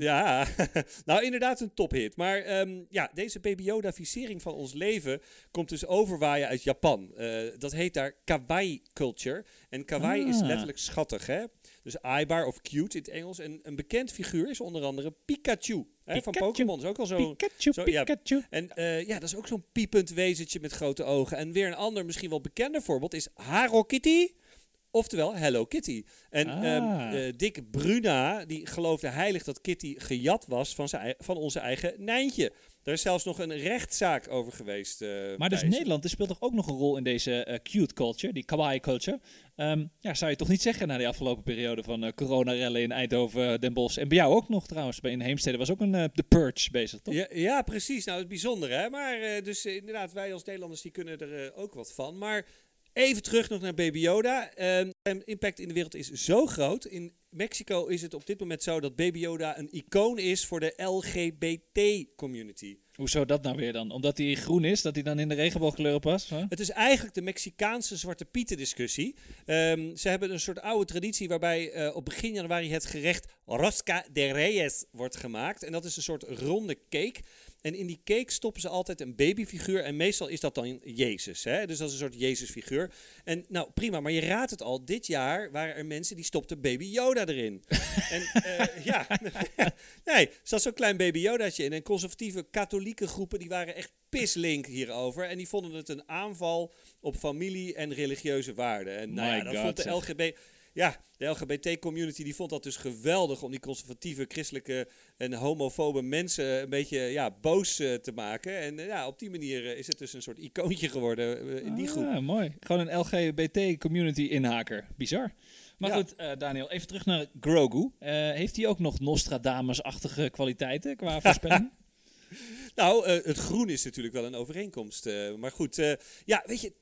Ja, nou inderdaad een tophit. Maar ehm, ja, deze Baby Yoda-ficering van ons leven komt dus overwaaien uit Japan. Eh, dat heet daar kawaii culture. En kawaii is Ah. letterlijk schattig, hè? Dus aaibaar of cute in het Engels. En een bekend figuur is onder andere Pikachu. Hè, van. Pokémon is ook al zo... Pikachu, zo- ja. En eh, ja, dat is ook zo'n piepend wezentje met grote ogen. En weer een ander, misschien wel bekender voorbeeld is Haro Kitty. Oftewel Hello Kitty. En Ah. ehm, eh, Dick Bruna, die geloofde heilig dat Kitty gejat was van, zijn, van onze eigen Nijntje. Daar is zelfs nog een rechtszaak over geweest. eh, Maar dus. Nederland die speelt toch ook nog een rol in deze eh, cute culture, die kawaii culture. Ehm, ja, zou je toch niet zeggen na die afgelopen periode van eh coronarellen in Eindhoven, Den Bosch. En bij jou ook nog trouwens, bij in Heemstede was ook een The Purge bezig, toch? Ja, ja, precies. Nou, het is bijzonder, hè. Maar dus inderdaad, wij als Nederlanders die kunnen er ook wat van. Maar even terug nog naar Baby Yoda. Ehm, zijn impact in de wereld is zo groot. In Mexico is het op dit moment zo dat Baby Yoda een icoon is voor de LGBT-community. Hoezo dat nou weer dan? Omdat hij groen is, dat hij dan in de regenboogkleuren past? Het is eigenlijk de Mexicaanse Zwarte Pieten discussie. Ehm, ze hebben een soort oude traditie waarbij eh, op begin januari het gerecht Rosca de Reyes wordt gemaakt. En dat is een soort ronde cake. En in die cake stoppen ze altijd een babyfiguur. En meestal is dat dan Jezus. Hè? Dus dat is een soort Jezusfiguur. En nou prima, maar je raadt het al. Dit jaar waren er mensen die stopten baby Yoda erin. en eh, ja, nee, er zat zo'n klein baby Yodaatje in. En conservatieve katholieke groepen die waren echt pislink hierover. En die vonden het een aanval op familie en religieuze waarden. En nou My ja, dat God, vond de. LGB... Ja, de LGBT-community die vond dat dus geweldig om die conservatieve, christelijke en homofobe mensen een beetje ja, boos eh, te maken. En eh, ja, op die manier eh, is het dus een soort icoontje geworden in die groep. Ah, mooi. Gewoon een LGBT-community inhaker. Bizar. Maar Ja. goed, Daniel, even terug naar Grogu. Heeft hij ook nog Nostradamus-achtige kwaliteiten qua voorspelling? Nou, eh, het groen is natuurlijk wel een overeenkomst. eh, maar goed, eh, ja, weet je,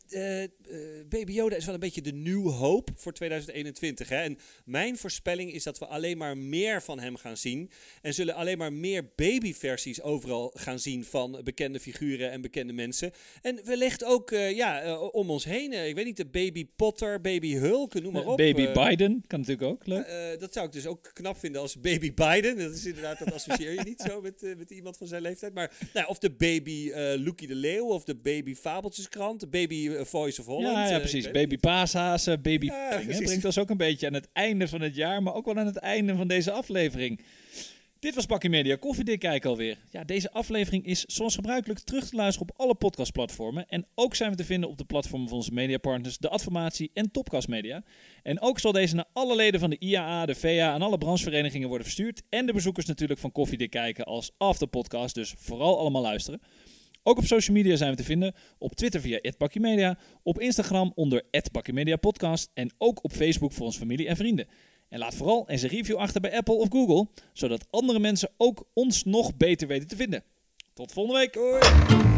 Baby Yoda is wel een beetje de nieuwe hoop voor 2021. Hè? En mijn voorspelling is dat we alleen maar meer van hem gaan zien. En zullen alleen maar meer babyversies overal gaan zien van bekende figuren en bekende mensen. En wellicht ook ja, om ons heen. ik weet niet, de Baby Potter, Baby Hulk, noem maar op. Baby Biden kan natuurlijk ook. Leuk. dat zou ik dus ook knap vinden als baby Biden. Dat is inderdaad, dat associeer je niet zo met, met iemand van zijn leeftijd. Maar nou, of de baby eh Loekie de Leeuw, of de baby Fabeltjeskrant, de baby eh, Voice of Holland. ja, eh, ja, ik precies. Baby paashazen, baby Ja, precies. Brengt ons ook een beetje aan het einde van het jaar, maar ook wel aan het einde van deze aflevering. Dit was Bakkie Media Koffiedik Kijk alweer. Ja, deze aflevering is zoals gebruikelijk terug te luisteren op alle podcastplatformen. En ook zijn we te vinden op de platformen van onze mediapartners, de Adformatie en Topcast Media. En ook zal deze naar alle leden van de IAA, de VA en alle brancheverenigingen worden verstuurd. En de bezoekers natuurlijk van Koffiedik Kijken als afterpodcast, dus vooral allemaal luisteren. Ook op social media zijn we te vinden. Op Twitter via @bakkiemedia, op Instagram onder @bakkiemediapodcast en ook op Facebook voor onze familie en vrienden. En laat vooral eens een review achter bij Apple of Google, zodat andere mensen ook ons nog beter weten te vinden. Tot volgende week.